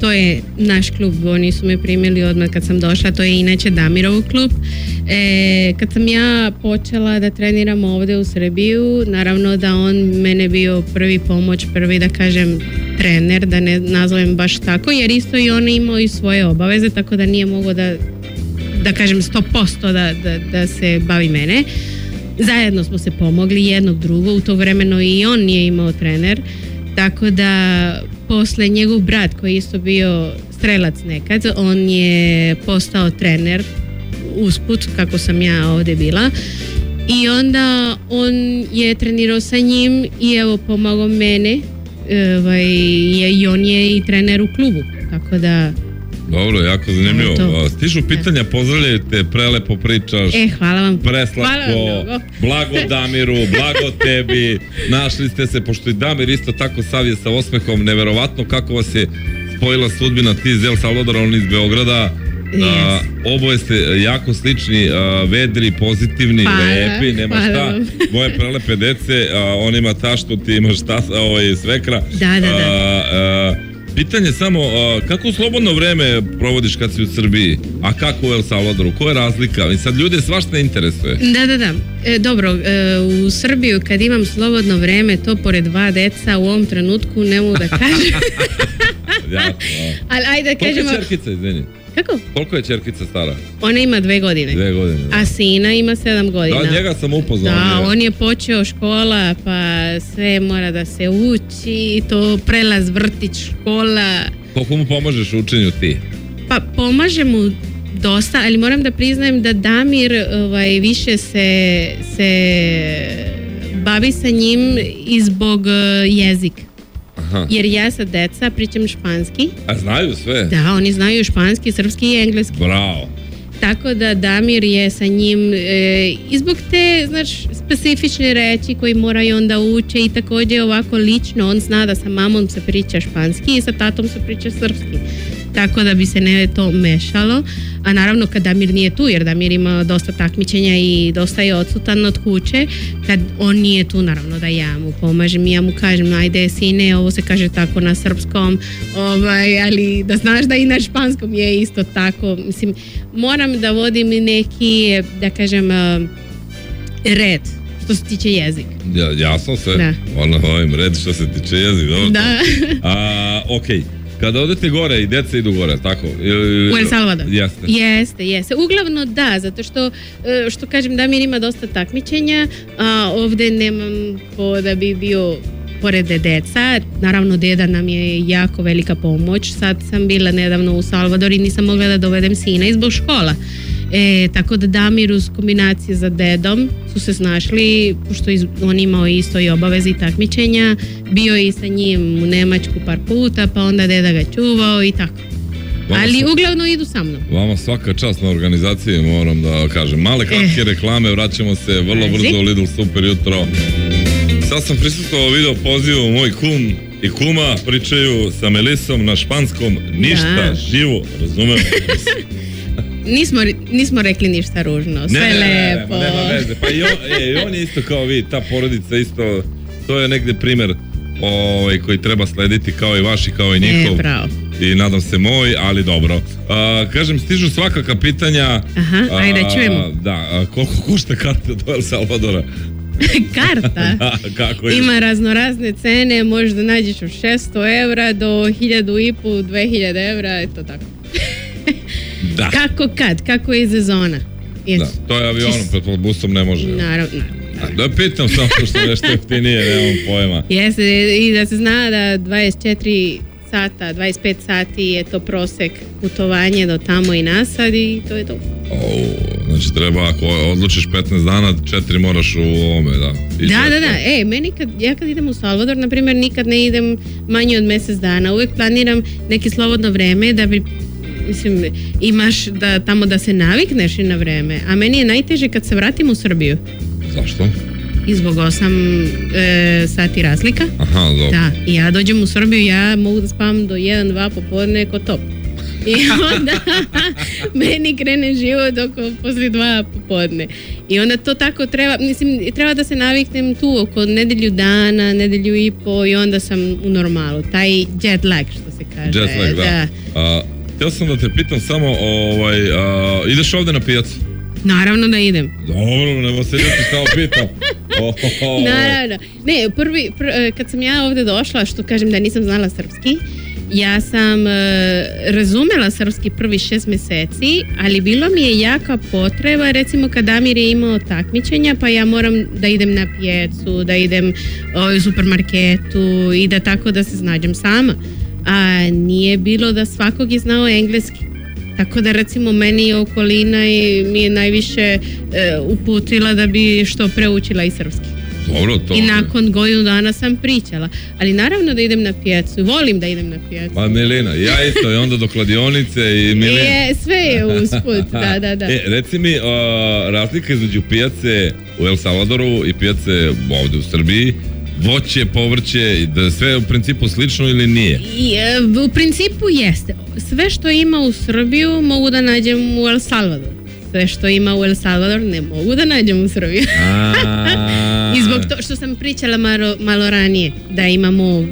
C: To je naš klub, oni su me primili odmah kad sam došla, to je inače Damirov klub. E, kad sam ja počela da treniram ovdje u Srbiju, naravno da on mene bio prvi pomoć, prvi da kažem trener, da ne nazovem baš tako, jer isto i on imao i svoje obaveze, tako da nije mogao da da kažem 100% da, da, da se bavi mene zajedno smo se pomogli jednog drugo u to vremeno i on nije imao trener tako da posle njegov brat koji je isto bio strelac nekad on je postao trener usput kako sam ja ovdje bila i onda on je trenirao sa njim i evo pomogao mene e, ovaj, i on je i trener u klubu tako da
B: dobro, jako zanimljivo. Stižu pitanja, pozdravljajte, prelepo pričaš.
C: E, hvala vam.
B: Preslatko, blago Damiru, blago tebi. Našli ste se, pošto i Damir isto tako savije sa osmehom. Neverovatno kako vas je spojila sudbina ti iz El on iz Beograda. oboje ste jako slični, vedri, pozitivni, lepi, nema šta. Moje prelepe dece, on ima taštu, ti imaš ovaj, svekra.
C: Da, da, da.
B: Pitanje samo, kako slobodno vreme provodiš kad si u Srbiji, a kako u El Salvadoru? Koja je razlika? I sad ljude svašta ne interesuje.
C: Da, da, da. E, dobro, e, u Srbiju kad imam slobodno vreme, to pored dva deca u ovom trenutku ne mogu da kažem. ali ajde da kažemo... Kako?
B: Koliko je čerkica stara?
C: Ona ima dve godine.
B: Dve godine.
C: A sina ima sedam godina.
B: Da, njega sam
C: upoznao. Da, on je počeo škola, pa sve mora da se uči, to prelaz vrtić škola.
B: Koliko mu pomažeš u učenju ti?
C: Pa pomaže mu dosta, ali moram da priznajem da Damir ovaj, više se, se bavi sa njim i zbog eh, jezik Aha. jer ja sa deca pričam španski.
B: A znaju sve?
C: Da, oni znaju španski, srpski i engleski.
B: Bravo.
C: Tako da Damir je sa njim e, i zbog te znaš, specifične reći koji moraju onda uče i također ovako lično on zna da sa mamom se priča španski i sa tatom se priča srpski tako da bi se ne to mešalo. A naravno kad Damir nije tu, jer Damir ima dosta takmičenja i dosta je odsutan od kuće, kad on nije tu naravno da ja mu pomažem i ja mu kažem ajde sine, ovo se kaže tako na srpskom, ovaj, ali da znaš da i na španskom je isto tako. Mislim, moram da vodim neki, da kažem, eh, red što se tiče jezik.
B: Ja, jasno se, da. ono, ovim red što se tiče jezik,
C: Da.
B: A, okej. Kada odete gore i djeca idu gore, tako?
C: U El Salvador.
B: Jeste.
C: Jeste, jeste. Uglavno da, zato što, e, što kažem, da Damir ima dosta takmičenja, a ovdje nemam po da bi bio pored deca. Naravno, deda nam je jako velika pomoć. Sad sam bila nedavno u Salvador i nisam mogla da dovedem sina izbog škola. E, tako da Damir uz kombinacije za dedom su se snašli, pošto on imao isto i obaveze i takmičenja, bio je i sa njim u Nemačku par puta, pa onda deda ga čuvao i tako. Ali uglavnom idu sa mnom.
B: Vama svaka čast na organizaciji, moram da kažem. Male eh. kratke reklame, vraćamo se vrlo brzo u Lidl Super jutro. Sad sam prisustvovao video pozivu moj kum i kuma pričaju sa Melisom na španskom ništa živo, razumem?
C: Nismo, nismo rekli ništa ružno, sve
B: ne, ne, ne,
C: lepo.
B: Ne, nema veze, pa i on, je, i on isto kao vi, ta porodica isto, to je negdje primjer ovaj, koji treba slediti kao i vaši, kao i e, njihov. I nadam se moj, ali dobro. A, kažem, stižu svakaka pitanja.
C: Aha, ajde, a,
B: Da, a, koliko košta karta do El Salvadora?
C: karta? da, kako je? Ima raznorazne cene, možda nađeš od 600 evra do 1000 i pol, 2000 evra, eto tako.
B: Da.
C: Kako kad, kako je sezona.
B: Da, to je avionom, pred busom ne može.
C: Naravno.
B: A da pitam samo što nešto nije, nemam pojma.
C: Jeste, i da se zna da 24 sata, 25 sati je to prosek putovanje do tamo i nasad i to je to.
B: O, znači treba, ako odlučiš 15 dana, četiri moraš u ovome, da.
C: da, da, da, e, meni kad, ja kad idem u Salvador, na primjer, nikad ne idem manje od mjesec dana, uvijek planiram neki slobodno vreme da bi mislim, imaš da, tamo da se navikneš i na vreme, a meni je najteže kad se vratim u Srbiju.
B: Zašto?
C: I zbog osam e, sati razlika.
B: Aha, dobro.
C: Da, i ja dođem u Srbiju, ja mogu da spavam do 1-2 popodne kod top. I onda meni krene život oko posle dva popodne. I onda to tako treba, mislim, treba da se naviknem tu oko nedelju dana, nedelju i po i onda sam u normalu. Taj jet lag što se kaže. Jet lag, da.
B: da. A htio sam da te pitam samo, ovaj, ideš ovdje na pijacu?
C: Naravno da idem.
B: Dobro, nema se samo pitam.
C: Naravno. Ne, prvi, e, kad sam ja ovdje došla, što kažem da nisam znala srpski, ja sam e, razumjela srpski prvi šest mjeseci, ali bilo mi je jaka potreba, recimo kad Amir je imao takmičenja, pa ja moram da idem na pijecu, da idem ovaj, u supermarketu i da tako da se znađem sama a nije bilo da svakog je znao engleski. Tako da recimo meni okolina i mi je najviše e, uputila da bi što preučila i srpski. Dobro, to... I nakon godinu dana sam pričala. Ali naravno da idem na pijacu. Volim da idem na pijacu.
B: Pa Milena, ja isto. I onda do kladionice i e, Milena.
C: Je, sve je usput. Da, da, da.
B: E, reci mi, razlika između pijace u El Salvadoru i pijace ovdje u Srbiji voće, povrće, da sve u principu slično ili nije?
C: E, u principu jeste. Sve što ima u Srbiju mogu da nađem u El Salvador. Sve što ima u El Salvador ne mogu da nađem u Srbiju. I zbog to što sam pričala malo ranije, da imamo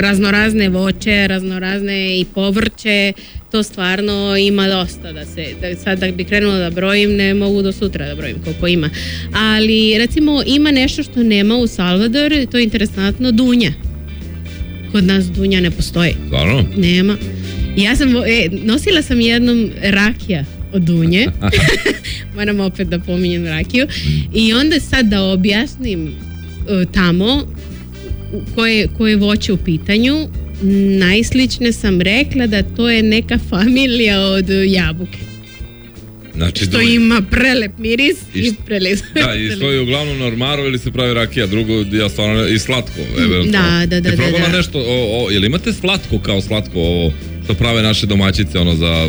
C: raznorazne voće, raznorazne i povrće, to stvarno ima dosta da se, da, sad da bi krenula da brojim, ne mogu do sutra da brojim koliko ima. Ali recimo ima nešto što nema u Salvador, to je interesantno, dunja. Kod nas dunja ne postoji.
B: Stvarno?
C: Nema. Ja sam, e, nosila sam jednom rakija od dunje. Moram opet da pominjem rakiju. Mm. I onda sad da objasnim e, tamo koje, koje voće u pitanju, najslične sam rekla da to je neka familija od jabuke.
B: Znači,
C: što ima prelep miris i, i prelep. Da,
B: i je uglavnom normaro ili se pravi rakija, drugo ja stvarno i slatko. Mm, eventualno. Da,
C: da, da. E, da, da. nešto, o,
B: o, jel imate slatko kao slatko ovo što prave naše domaćice ono za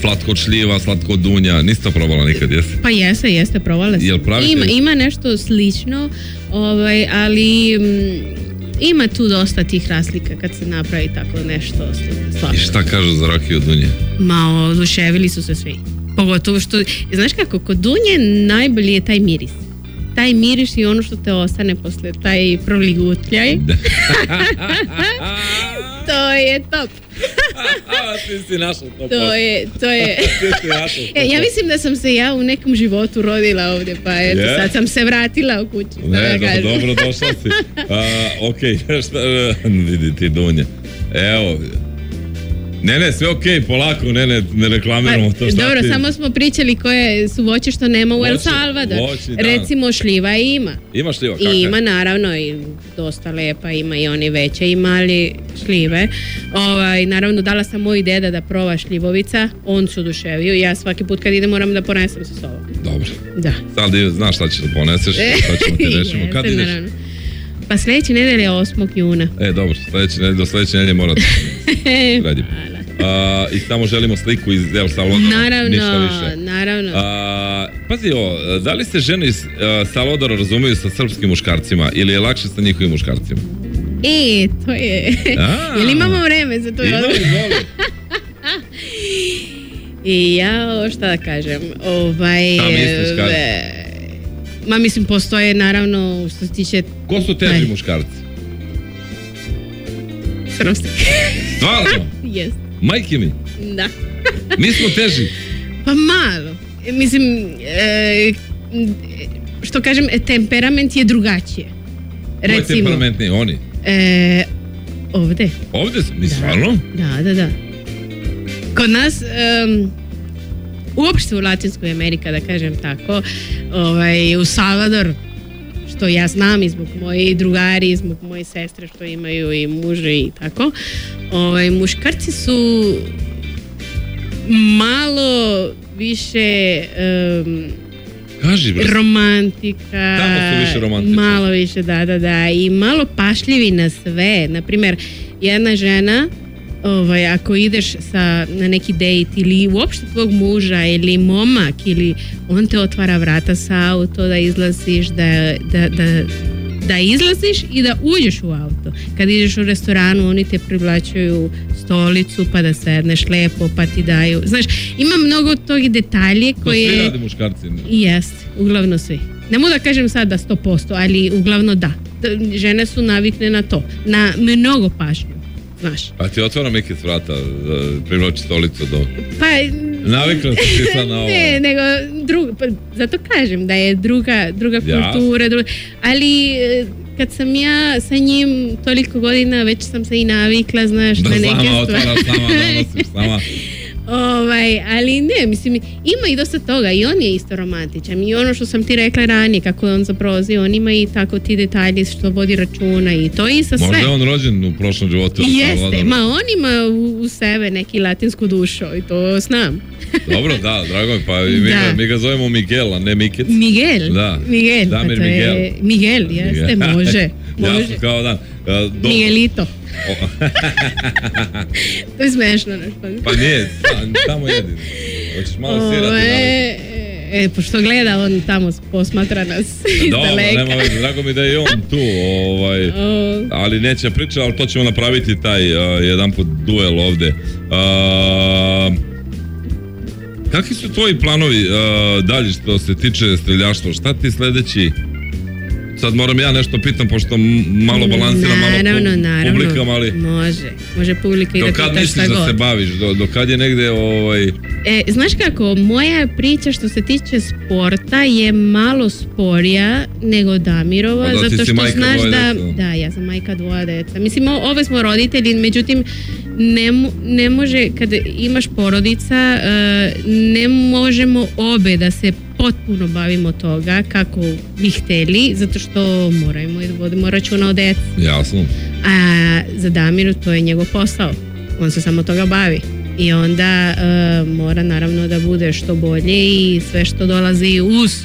B: Slatko šljiva, slatko dunja, niste probala nikad, jesi?
C: Pa jeste, jeste, probala
B: sam.
C: ima, ima nešto slično, ovaj, ali mm, ima tu dosta tih raslika kad se napravi tako nešto slatko.
B: I šta kažu za rakiju dunje?
C: Ma, oduševili su se svi. Pogotovo što, znaš kako, kod dunje najbolji je taj miris taj miriš i ono što te ostane poslije taj proligutljaj to je top. a, a, ti si našla top. To je, to je. E, ja mislim da sam se ja u nekom životu rodila ovdje, pa je, yeah. sad sam se vratila u kući. Ne,
B: da dobro, dobro došla si. A, ok, šta, vidi ti Dunja. Evo, ne, ne, sve okej, polako, ne, ne, ne reklamiramo pa, to
C: šta Dobro, samo smo pričali koje su voće što nema u El Salvador. Recimo šljiva ima.
B: Ima šljiva, kakve?
C: Ima, naravno, i dosta lepa, ima i oni veće i mali šljive. Ovaj, naravno, dala sam moj deda da prova šljivovica, on se oduševio ja svaki put kad idem moram da ponesem sa sobom.
B: Dobro.
C: Da.
B: Sad znaš šta ćeš da poneseš, šta ćemo ti rešimo. Kad ideš? Naravno.
C: Pa sljedeći
B: nedelje 8.
C: juna.
B: E, dobro, sljedeće nedelje, do sljedeće nedelje morate Radi. A, I samo želimo sliku iz El Salvadora.
C: Naravno, naravno.
B: A, pazi ovo, da li se žene iz e, salodora razumiju sa srpskim muškarcima ili je lakše sa njihovim muškarcima?
C: E, to je... A, Jel imamo vreme za to? Imamo, I ja, šta da kažem, ovaj... Ma mislim, postoje naravno što se tiče...
B: Ko su teži Aj. muškarci? Srpski. Stvarno?
C: Jes.
B: Majke mi?
C: Da.
B: Mi smo teži?
C: Pa malo. E, mislim, e, što kažem, e, temperament je drugačije.
B: Recimo, Koji temperament ne, oni?
C: E, ovde.
B: Ovde? Mi stvarno?
C: Da, da, da. Kod nas uopšte u Latinskoj Amerika, da kažem tako, ovaj, u Salvador, što ja znam i zbog moje drugari i zbog moje sestre što imaju i muže i tako ovaj, muškarci su malo više um,
B: Kaži,
C: romantika više romantika. malo više da da da i malo pašljivi na sve na jedna žena ovaj, ako ideš sa, na neki dejt ili uopšte tvog muža ili momak ili on te otvara vrata sa auto da izlaziš da, da, da, da izlaziš i da uđeš u auto. Kad ideš u restoranu, oni te privlačuju stolicu pa da sedneš lepo, pa ti daju. Znaš, ima mnogo tog detalje koje...
B: To svi radi muškarci.
C: Jest, uglavno svi. Ne mogu da kažem sad da 100%, ali uglavno da. Žene su navikne na to, na mnogo pažnju. Znaš. Pa
B: ti otvara neki vrata da e, privlači stolicu do...
C: Pa...
B: Navikla si ti sad na ovo.
C: Ne, nego drug, pa, zato kažem da je druga, druga ja. kultura, druga, ali e, kad sam ja sa njim toliko godina, već sam se i navikla, znaš, da na neke stvari.
B: Da sama otvara, sama donosiš, sama.
C: Ovaj, ali ne, mislim, ima i dosta toga i on je isto romantičan i ono što sam ti rekla ranije, kako je on zaprozio, on ima i tako ti detalji što vodi računa i to i sa sve.
B: Možda je on rođen u prošlom životu.
C: Jeste, ma on ima u, u sebe neki latinsku dušu i to znam.
B: Dobro, da, drago mi, pa mi, Ga, mi ga zovemo Miguel, a ne Mikic.
C: Miguel,
B: da.
C: Miguel,
B: Damir
C: Miguel. jeste, može. može. Ja,
B: kao da.
C: Uh, Miguelito to je smešno nešto.
B: Pa nije, pa tamo jedino. Hoćeš malo sirati. E,
C: e, E, pošto gleda, on tamo posmatra nas iz Dobro, nema veze,
B: drago mi da je on tu, ovaj, ali neće priča, ali to ćemo napraviti taj jedan put duel ovde. Uh, kakvi su tvoji planovi dalje što se tiče streljaštva? Šta ti sljedeći Sad moram ja nešto pitam, pošto malo balansiram, malo naravno, naravno. ali...
C: Može, može publika i da Do
B: kad
C: misliš
B: da se baviš, do, do kad je negde ovaj...
C: E, znaš kako, moja priča što se tiče sporta je malo sporija nego Damirova, pa da, zato što znaš da... Da, ja sam majka dvoja deca. Mislim, ove smo roditelji, međutim, ne, ne može, kad imaš porodica, eh, ne možemo obe da se potpuno bavimo toga kako bi hteli, zato što moramo i vodimo računa o deci. Jasno. A za Damiru to je njegov posao. On se samo toga bavi. I onda eh, mora naravno da bude što bolje i sve što dolazi uz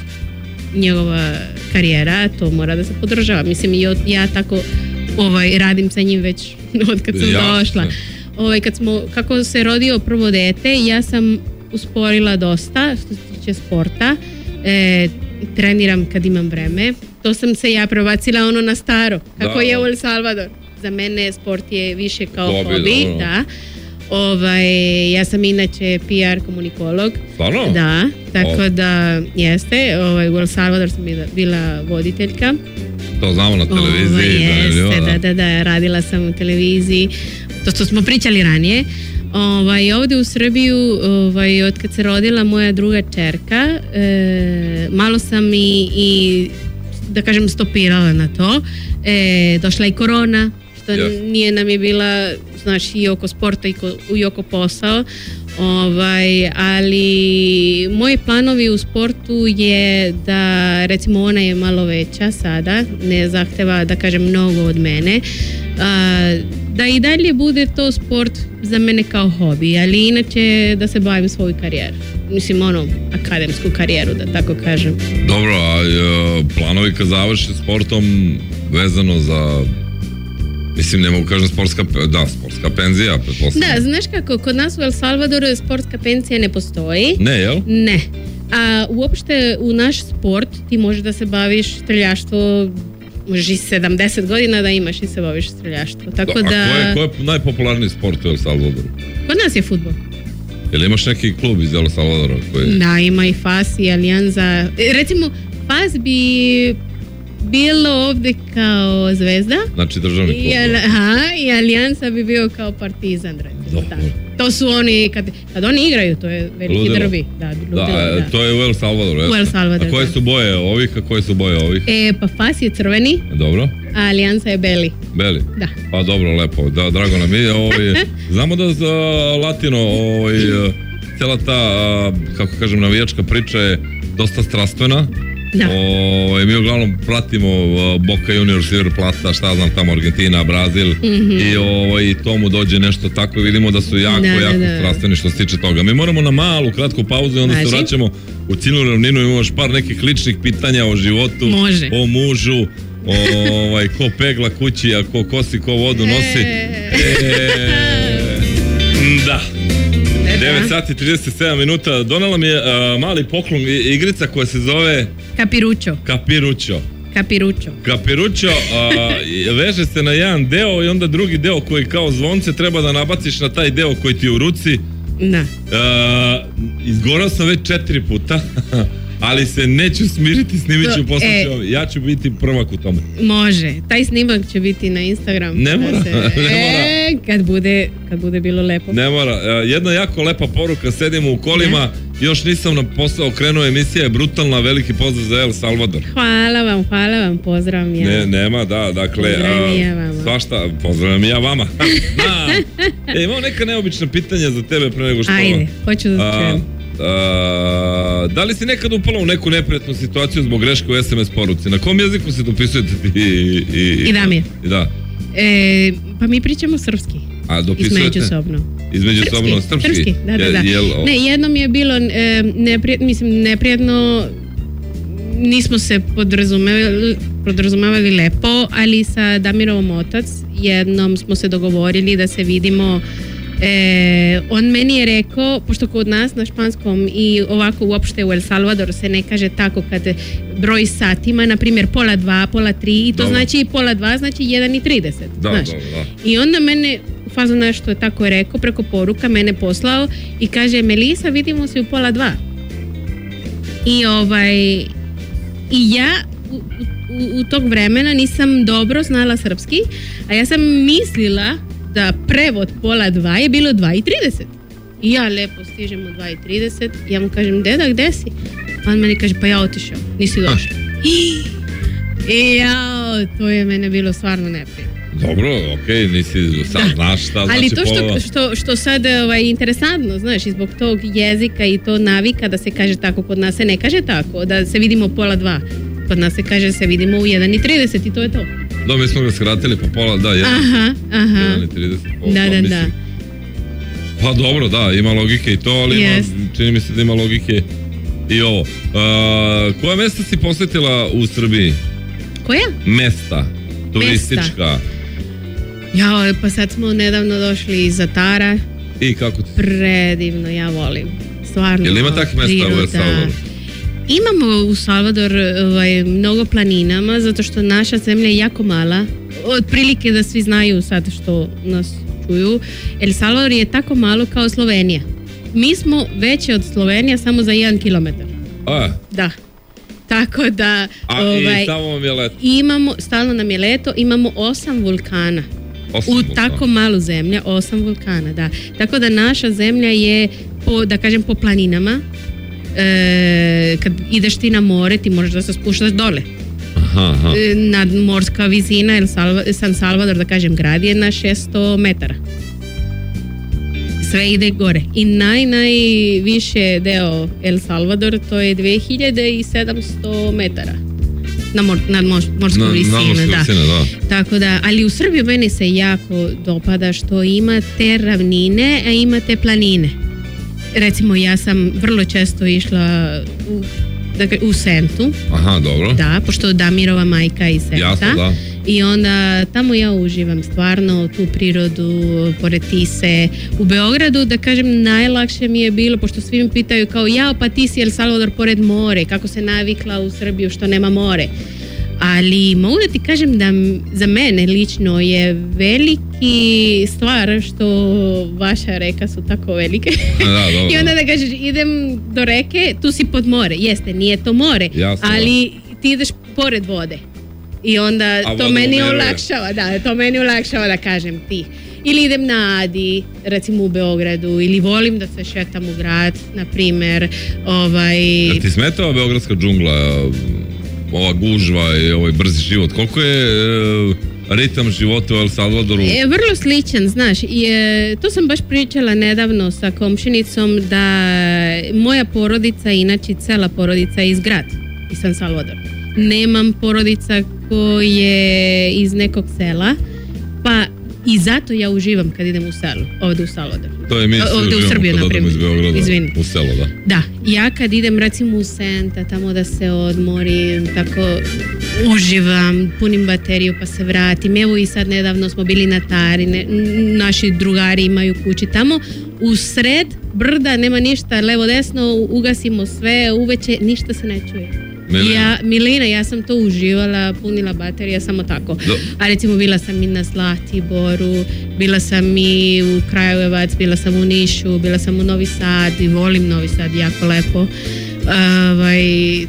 C: njegova karijera, to mora da se podržava. Mislim, ja tako ovaj, radim sa njim već od kad sam došla. Ovaj, kad smo, kako se rodio prvo dete, ja sam usporila dosta što se tiče sporta. E, treniram kad imam vreme. To sam se ja prebacila ono na staro, kako je u El Salvador. Za mene sport je više kao hobby, hobi, ono. da. Ovaj, ja sam inače PR komunikolog.
B: Stvarno?
C: Da, tako da jeste. Ovaj, u El Salvador sam bila, voditeljka.
B: To znamo na ovaj, televiziji.
C: da, da, da, radila sam u televiziji to što smo pričali ranije. Ovaj, ovdje u Srbiju, ovaj, od kad se rodila moja druga čerka, e, malo sam i, i, da kažem, stopirala na to. E, došla i korona, što nije nam je bila, znaš, i oko sporta i, ko, i oko posao. Ovaj, ali moji planovi u sportu je da recimo ona je malo veća sada, ne zahteva da kažem mnogo od mene da i dalje bude to sport za mene kao hobi, ali inače da se bavim svoju karijeru. Mislim, ono, akademsku karijeru, da tako kažem.
B: Dobro, a e, planovi kad završi sportom vezano za Mislim,
C: ne
B: mogu kažem sportska, da, sportska penzija, Da,
C: znaš kako, kod nas u El Salvadoru sportska penzija ne postoji.
B: Ne, jel?
C: Ne. A uopšte u naš sport ti možeš da se baviš streljaštvo Uži 70 godina da imaš i se baviš streljaštvo. Tako da...
B: A ko je, najpopularniji sport u El Salvadoru?
C: Kod nas je futbol.
B: Jel imaš neki klub iz El Salvadora? Koji...
C: Da, ima i FAS i Alianza. E, recimo, FAS bi bilo ovdje kao zvezda.
B: Znači državni klub. I, aha,
C: i Alianza bi bio kao partizan. Recimo, to su oni, kad, kad oni igraju, to je
B: veliki Ludilo. E, da, to je u El U
C: El Salvador, A
B: koje su boje ovih, a koje su boje ovih?
C: E, pa Fas je crveni.
B: Dobro.
C: A Alijansa je
B: beli. Beli?
C: Da.
B: Pa dobro, lepo. Da, drago nam je. ovi. Ovaj, znamo da za Latino, ovaj, e, cijela ta, kako kažem, navijačka priča je dosta strastvena. Ovaj, mi uglavnom pratimo uh, Boca Junior, River Plata, šta znam tamo, Argentina, Brazil mhm. i, o, ovaj, i tomu dođe nešto tako i vidimo da su jako, jako strastveni što se tiče toga. Mi moramo na malu, kratku pauzu i onda se vraćamo u cijelu ravninu imamo još par nekih ličnih pitanja o životu, o mužu, ovaj, ko pegla kući, a ko kosi, ko vodu e. nosi. E. Da, 9 sati 37 minuta. Donala mi je mali poklon igrica koja se zove...
C: Kapiručo.
B: Kapiručo.
C: Kapiručo.
B: Kapiručo uh, veže se na jedan deo i onda drugi deo koji kao zvonce treba da nabaciš na taj deo koji ti je u ruci.
C: Da.
B: Uh, izgorao sam već četiri puta. ali se neću smiriti, snimit ću, e, Ja ću biti prvak u tome.
C: Može, taj snimak će biti na Instagram.
B: Ne mora, ne e,
C: Kad bude, kad bude bilo lepo.
B: Ne mora, e, jedna jako lepa poruka, sedimo u kolima, još nisam na posao krenuo, emisija je brutalna, veliki pozdrav za El Salvador.
C: Hvala vam, hvala vam, pozdrav
B: ja. Ne, nema, da, dakle, pozdrav ja vama. svašta, pozdrav ja vama. E, imam neka neobična pitanja za tebe pre nego što... Ajde,
C: hoću da
B: Uh, da li si nekad upala u neku neprijatnu situaciju zbog greške u SMS poruci? Na kom jeziku se dopisujete ti
C: i... I,
B: da.
C: E, pa mi pričamo srpski.
B: A dopisujete?
C: Izmeđusobno.
B: Izmeđusobno srpski?
C: da, da, Ne, jednom je bilo e, neprijatno, mislim, neprijatno nismo se podrazumevali, lepo, ali sa Damirom otac jednom smo se dogovorili da se vidimo E, on meni je rekao, pošto kod nas na španskom i ovako uopšte u El Salvador se ne kaže tako kad broj satima, na primjer pola dva, pola tri i to dobro. znači pola dva znači jedan i trideset. znaš. I onda mene na što je tako rekao preko poruka, mene poslao i kaže Melisa vidimo se u pola dva. I ovaj i ja u, u tog vremena nisam dobro znala srpski, a ja sam mislila da prevod pola dva je bilo 2.30. I ja lepo stižem u 2.30, ja mu kažem, deda, gde si? on meni kaže, pa ja otišao, nisi ah. došao. I ja, to je mene bilo stvarno neprijatno.
B: Dobro, ok, nisi sad znaš šta Ali
C: znači to što, što, što sad ovaj, interesantno, znaš, i zbog tog jezika i to navika da se kaže tako, kod nas se ne kaže tako, da se vidimo pola dva. Kod nas se kaže se vidimo u 1.30 i to je to.
B: Da, mi smo ga skratili po pola, da, jedan. Aha, aha. 30, da, da, da. Pa dobro, da, ima logike i to, ali ima, čini mi se da ima logike i ovo. Uh, koja mesta si posjetila u Srbiji?
C: Koja?
B: Mesta, turistička.
C: Ja, pa sad smo nedavno došli iz Zatara.
B: I kako ti?
C: Predivno, ja volim. Stvarno.
B: Jel ima takvih mesta u Salvadoru?
C: Imamo u Salvador ovaj, mnogo planinama, zato što naša zemlja je jako mala. Otprilike da svi znaju sad što nas čuju. El Salvador je tako malo kao Slovenija. Mi smo veće od Slovenija samo za jedan kilometar. A? Da. Tako da...
B: ovaj,
C: Imamo, stalno nam je leto, imamo osam vulkana. u tako malu zemlja, osam vulkana, da. Tako da naša zemlja je, po, da kažem, po planinama, e, kad ideš ti na more ti možeš da se spuštaš dole
B: aha, aha.
C: E, nadmorska visina El Salva, San Salvador da kažem grad je na 600 metara sve ide gore i naj najviše deo El Salvador to je 2700 metara na, mor, na mor, morsku na, visinu, na da. da. Tako da, ali u Srbiji meni se jako dopada što ima te ravnine, a ima te planine recimo ja sam vrlo često išla u, dakle, u Sentu.
B: Aha, dobro.
C: Da, pošto Damirova majka iz Senta. Jasno,
B: da.
C: I onda tamo ja uživam stvarno tu prirodu, pored Tise. U Beogradu, da kažem, najlakše mi je bilo, pošto svi me pitaju kao ja, pa ti si El Salvador pored more, kako se navikla u Srbiju što nema more ali mogu da ti kažem da za mene lično je veliki stvar što vaša reka su tako velike i onda da kažeš idem do reke, tu si pod more, jeste, nije to more, ali ti ideš pored vode i onda to meni olakšava, da, to meni olakšava da kažem ti. Ili idem na Adi, recimo u Beogradu, ili volim da se šetam u grad, na primjer. Ovaj...
B: ti ti Beogradska džungla? ova gužva i ovaj brzi život, koliko je e, ritam života u El Salvadoru?
C: E, vrlo sličan, znaš, i, to sam baš pričala nedavno sa komšinicom da moja porodica, inače cela porodica je iz grad, iz San Salvador. Nemam porodica koje iz nekog sela, pa i zato ja uživam kad idem u selo, ovdje u selo. To
B: je mi ovdje u Srbiju, na primjer.
C: Iz u selo, da. Da, ja kad idem recimo u Senta, tamo da se odmorim, tako uživam, punim bateriju pa se vratim. Evo i sad nedavno smo bili na Tarine, naši drugari imaju kući tamo. U sred brda nema ništa, levo desno, ugasimo sve, uveče, ništa se ne čuje. Milina, Ja, Milena, ja sam to uživala, punila baterija samo tako. A recimo bila sam i na Zlatiboru, bila sam i u Krajevac, bila sam u Nišu, bila sam u Novi Sad i volim Novi Sad jako lepo. Ovaj,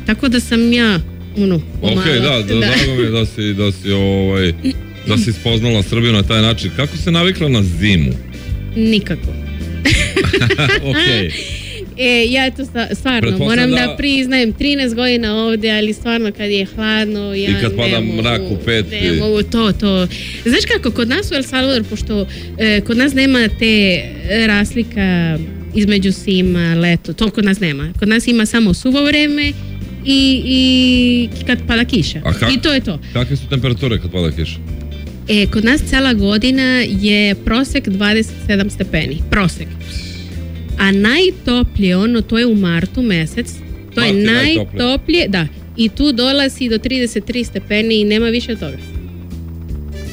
C: tako da sam ja ono, pomala.
B: Ok, da, da, da. drago mi je da si, da ovaj, da si spoznala Srbiju na taj način. Kako se navikla na zimu?
C: Nikako.
B: ok.
C: E, ja to stvarno, moram da priznajem, 13 godina ovdje, ali stvarno kad je hladno, ja
B: I kad pada mrak u pet. to,
C: to. Znaš kako, kod nas u El Salvador, pošto e, kod nas nema te raslika između sima, leto, to kod nas nema. Kod nas ima samo suvo vreme i, i kad pada kiša. I to je to.
B: Kakve su temperature kad pada kiša?
C: E, kod nas cijela godina je prosek 27 stepeni. Prosek a najtoplje ono to je u martu mjesec to je, najtoplje. da i tu dolazi do 33 stepeni i nema više toga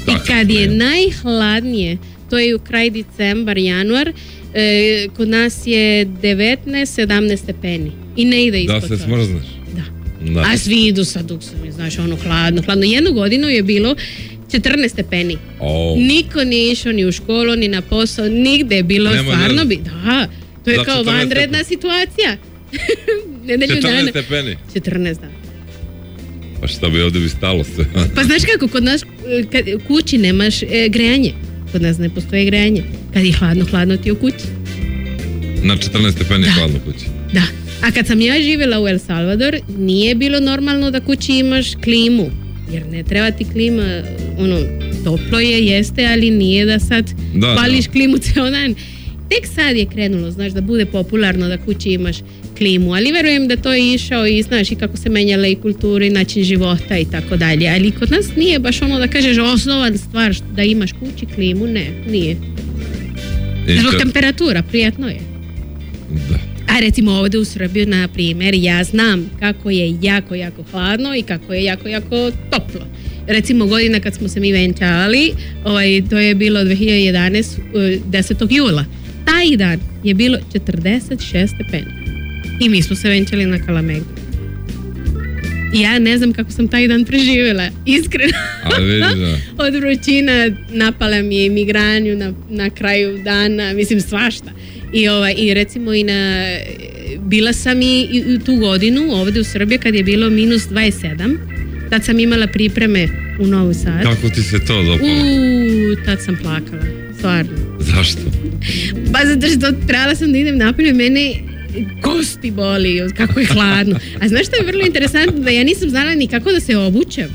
C: i kad je najhladnije to je u kraj decembar, januar e, kod nas je 19-17 stepeni i ne ide ispod Da
B: se smrzneš
C: da. A svi idu sa duksom, znaš, ono hladno, hladno. Jednu godinu je bilo 14 stepeni. Oh. Niko nije išao ni u školu, ni na posao, nigde je bilo stvarno ono. bi, da, to je Za kao
B: vanredna
C: situacija.
B: Nedelju 14 dana. stepeni. 14 dana. Pa šta bi ovdje bi
C: stalo sve. pa znaš kako, kod nas kad, kući nemaš e, grejanje. Kod nas ne postoje grejanje. Kad je hladno, hladno ti u kući.
B: Na 14 stepeni je hladno
C: kući. Da. A kad sam ja živjela u El Salvador, nije bilo normalno da kući imaš klimu. Jer ne treba ti klima, ono, toplo je, jeste, ali nije da sad da, pališ da. klimu ceo dan tek sad je krenulo, znaš, da bude popularno da kući imaš klimu, ali verujem da to je išao i znaš i kako se menjala i kultura i način života i tako dalje, ali kod nas nije baš ono da kažeš osnovan stvar da imaš kući klimu, ne, nije. Zbog temperatura, prijatno je. Da. A recimo ovdje u Srbiju, na primjer, ja znam kako je jako, jako hladno i kako je jako, jako toplo. Recimo godina kad smo se mi venčali, ovaj, to je bilo 2011, 10. Eh, jula taj dan je bilo 46 stepeni. I mi smo se venčali na Kalamegdu. I ja ne znam kako sam taj dan preživjela, iskreno. Od vrućina napala mi je imigranju na, na kraju dana, mislim svašta. I, ovaj, I recimo i na bila sam i, tu godinu ovdje u Srbiji kad je bilo minus 27 tad sam imala pripreme u Novu Sad
B: kako ti se to
C: dopalo? tad sam plakala stvarno.
B: Zašto?
C: Pa zato što trebala sam da idem napolje, mene kosti boli, kako je hladno. A znaš što je vrlo interesantno? Da ja nisam znala ni kako da se obučem.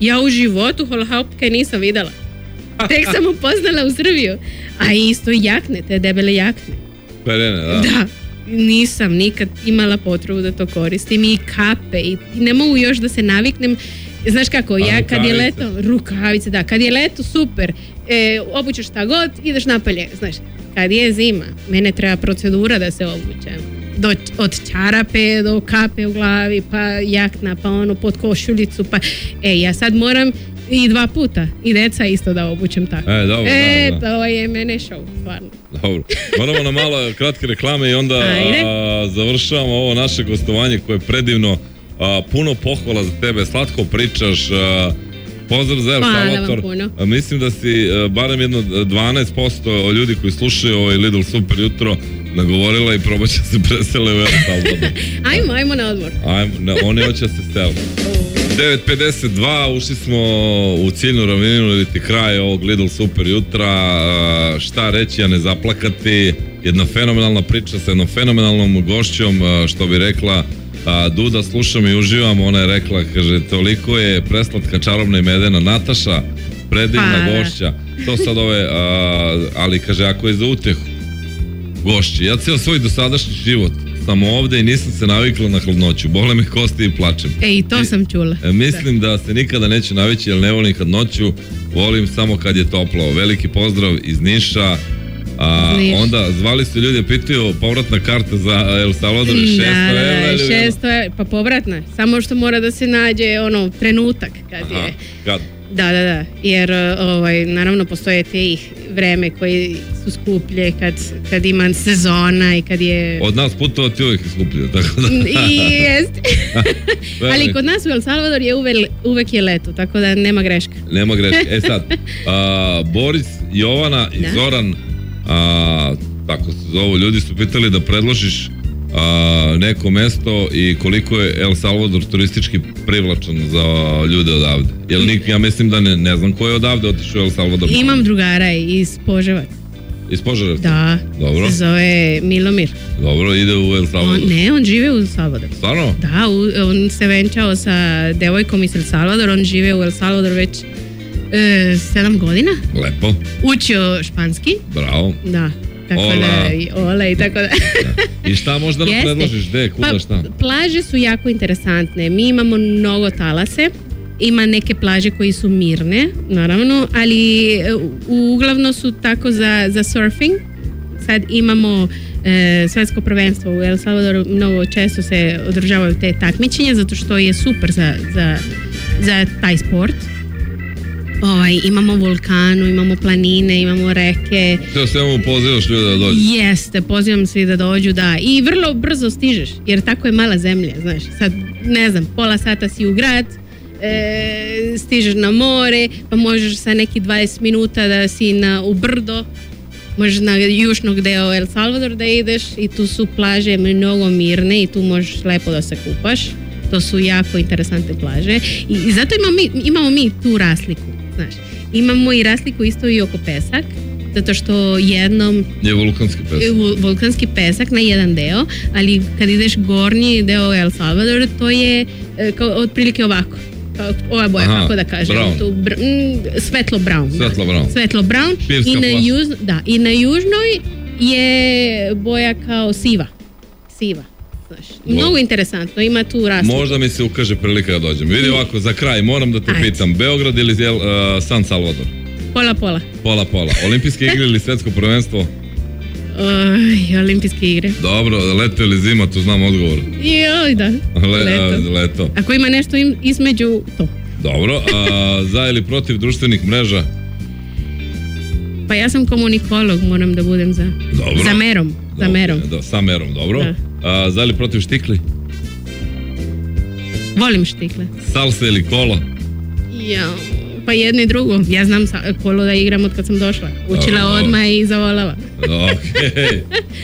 C: Ja u životu holohaupke nisam videla. Tek sam upoznala u Srbiju. A isto jakne, te debele jakne.
B: da.
C: Da. Nisam nikad imala potrebu da to koristim i kape i ne mogu još da se naviknem Znaš kako, ja kad je leto, rukavice, da, kad je leto, super, e, obućeš šta god, ideš napalje, znaš, kad je zima, mene treba procedura da se obućem Do, od čarape do kape u glavi, pa jakna, pa ono pod košuljicu, pa e, ja sad moram i dva puta i deca isto da obućem tako.
B: E, dobro,
C: e to je mene show, stvarno. Dobro,
B: moramo na malo kratke reklame i onda a, završavamo ovo naše gostovanje koje je predivno puno pohvala za tebe, slatko pričaš, pozdrav za El Mislim da si e, barem jedno 12% ljudi koji slušaju ovaj Lidl Super jutro nagovorila i probat će se presele u El
C: ajmo, ajmo na odmor.
B: Ajmo, hoće se sel. 9.52, ušli smo u ciljnu ravninu kraj ovog Lidl Super jutra. Šta reći, a ne zaplakati. Jedna fenomenalna priča sa jednom fenomenalnom gošćom, što bi rekla a Duda slušam i uživam, ona je rekla, kaže, toliko je preslatka čarobna i medena Nataša, predivna pa. gošća. To sad ove, a, ali kaže, ako je za utehu, gošći. Ja cijel svoj dosadašnji život sam ovdje i nisam se navikla na hladnoću. Bole me kosti i plačem. E, i
C: to e, sam čula.
B: E, mislim da. se nikada neće navići jer ne volim hladnoću, volim samo kad je toplo. Veliki pozdrav iz Niša, a onda zvali su ljudi, pitaju povratna karta za El Salvador je
C: da, evra. je e- pa povratna. Samo što mora da se nađe ono trenutak kad Aha, je. Da, da, da. Jer e, ovaj, naravno postoje te ih vreme Koji su skuplje kad, kad ima sezona i kad je...
B: Od nas putovati
C: uvijek
B: je skuplje, tako da...
C: I jest. Ali kod nas u El Salvador je uvek, uvek je leto, tako da nema greška.
B: Nema greška. E sad, Boris, Jovana i Zoran a, tako se zovu, ljudi su pitali da predložiš a, neko mesto i koliko je El Salvador turistički privlačan za ljude odavde. jel nik, ja mislim da ne, ne znam ko je odavde otišao El Salvador.
C: Imam drugara iz
B: Poževa Iz Požarevca?
C: Da.
B: Dobro. Se
C: zove Milomir.
B: Dobro, ide u El Salvador.
C: ne, on žive u El Salvador.
B: Stvarno?
C: Da, on se venčao sa devojkom iz El Salvador, on žive u El Salvador već E, sedam godina.
B: Lepo. Učio španski. Bravo. Da. Tako Da, ola i tako da. I šta možda nam predložiš? Pa, kuda, šta? plaže su jako interesantne. Mi imamo mnogo talase. Ima neke plaže koji su mirne, naravno, ali e, uglavnom su tako za, za surfing. Sad imamo e, svjetsko prvenstvo u El Salvadoru, mnogo često se održavaju te takmičenja zato što je super za, za, za taj sport Ovaj, imamo vulkanu, imamo planine, imamo reke. Sve se pozivaš da Jeste, pozivam svi da dođu, da. I vrlo brzo stižeš, jer tako je mala zemlja, znaš. Sad, ne znam, pola sata si u grad, e, stižeš na more, pa možeš sa neki 20 minuta da si na, u brdo, možeš na južnog deo El Salvador da ideš i tu su plaže mnogo mirne i tu možeš lepo da se kupaš. To su jako interesante plaže i, i zato imamo mi, imamo mi tu rasliku znaš. Imamo i razliku isto i oko pesak, zato što jednom... Je vulkanski pesak. pesak na jedan deo, ali kad ideš gornji deo El Salvador, to je e, otprilike ovako ova boja, kako da kažem, svetlo brown. Svetlo brown. Svetlo brown. I na, da, I na južnoj je boja kao siva. Siva znaš. Mnogo interesantno, ima tu rastu. Možda mi se ukaže prilika da dođem. Vidi ovako, za kraj, moram da te Ajde. pitam, Beograd ili uh, San Salvador? Pola, pola. Pola, pola. Olimpijske igre ili svjetsko prvenstvo? Oj, olimpijske igre. Dobro, leto ili zima, tu znam odgovor. Joj, da. Le, leto. Ako ima nešto između to. Dobro, a za ili protiv društvenih mreža? Pa ja sam komunikolog, moram da budem za, za merom. Za merom. Da, sa merom, dobro. A, za li protiv štikli? Volim štikle. Salsa ili kolo? Ja, pa jedno i drugo. Ja znam kolo da igram od kad sam došla. Učila odmah i zavolava. ok.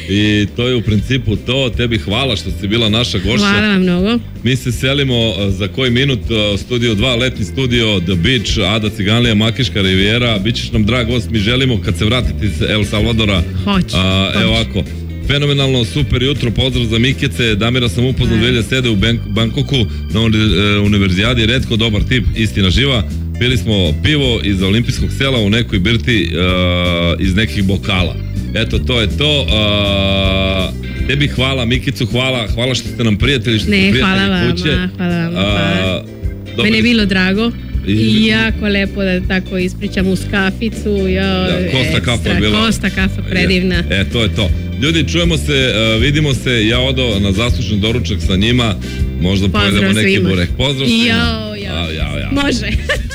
B: I to je u principu to. Tebi hvala što si bila naša gošća. Hvala vam mnogo. Mi se selimo e, za koji minut e, studio 2, letni studio The Beach, Ada Ciganlija, Makiška Rivijera. Bićeš nam drag gost, mi želimo kad se vratiti iz El Salvadora. Hoće, Evo ovako. Fenomenalno, super jutro, pozdrav za Mikice, Damira sam upoznao sede u Bangkoku Bankoku na e, univerzijadi, redko dobar tip, istina živa. Bili smo pivo iz olimpijskog sela u nekoj birti e, iz nekih bokala. Eto, to je to. Uh, tebi hvala, Mikicu hvala, hvala što ste nam prijatelji, što ne, ste prijatelji hvala hvala Mene je bilo drago. I jako lepo da tako ispričam uz kaficu. Kosta kafa bila. Kosta kafa predivna. e, to je to. Ljudi, čujemo se, e, vidimo se. Ja odo na zaslušen doručak sa njima. Možda pojedemo neki burek. Pozdrav svima. Može.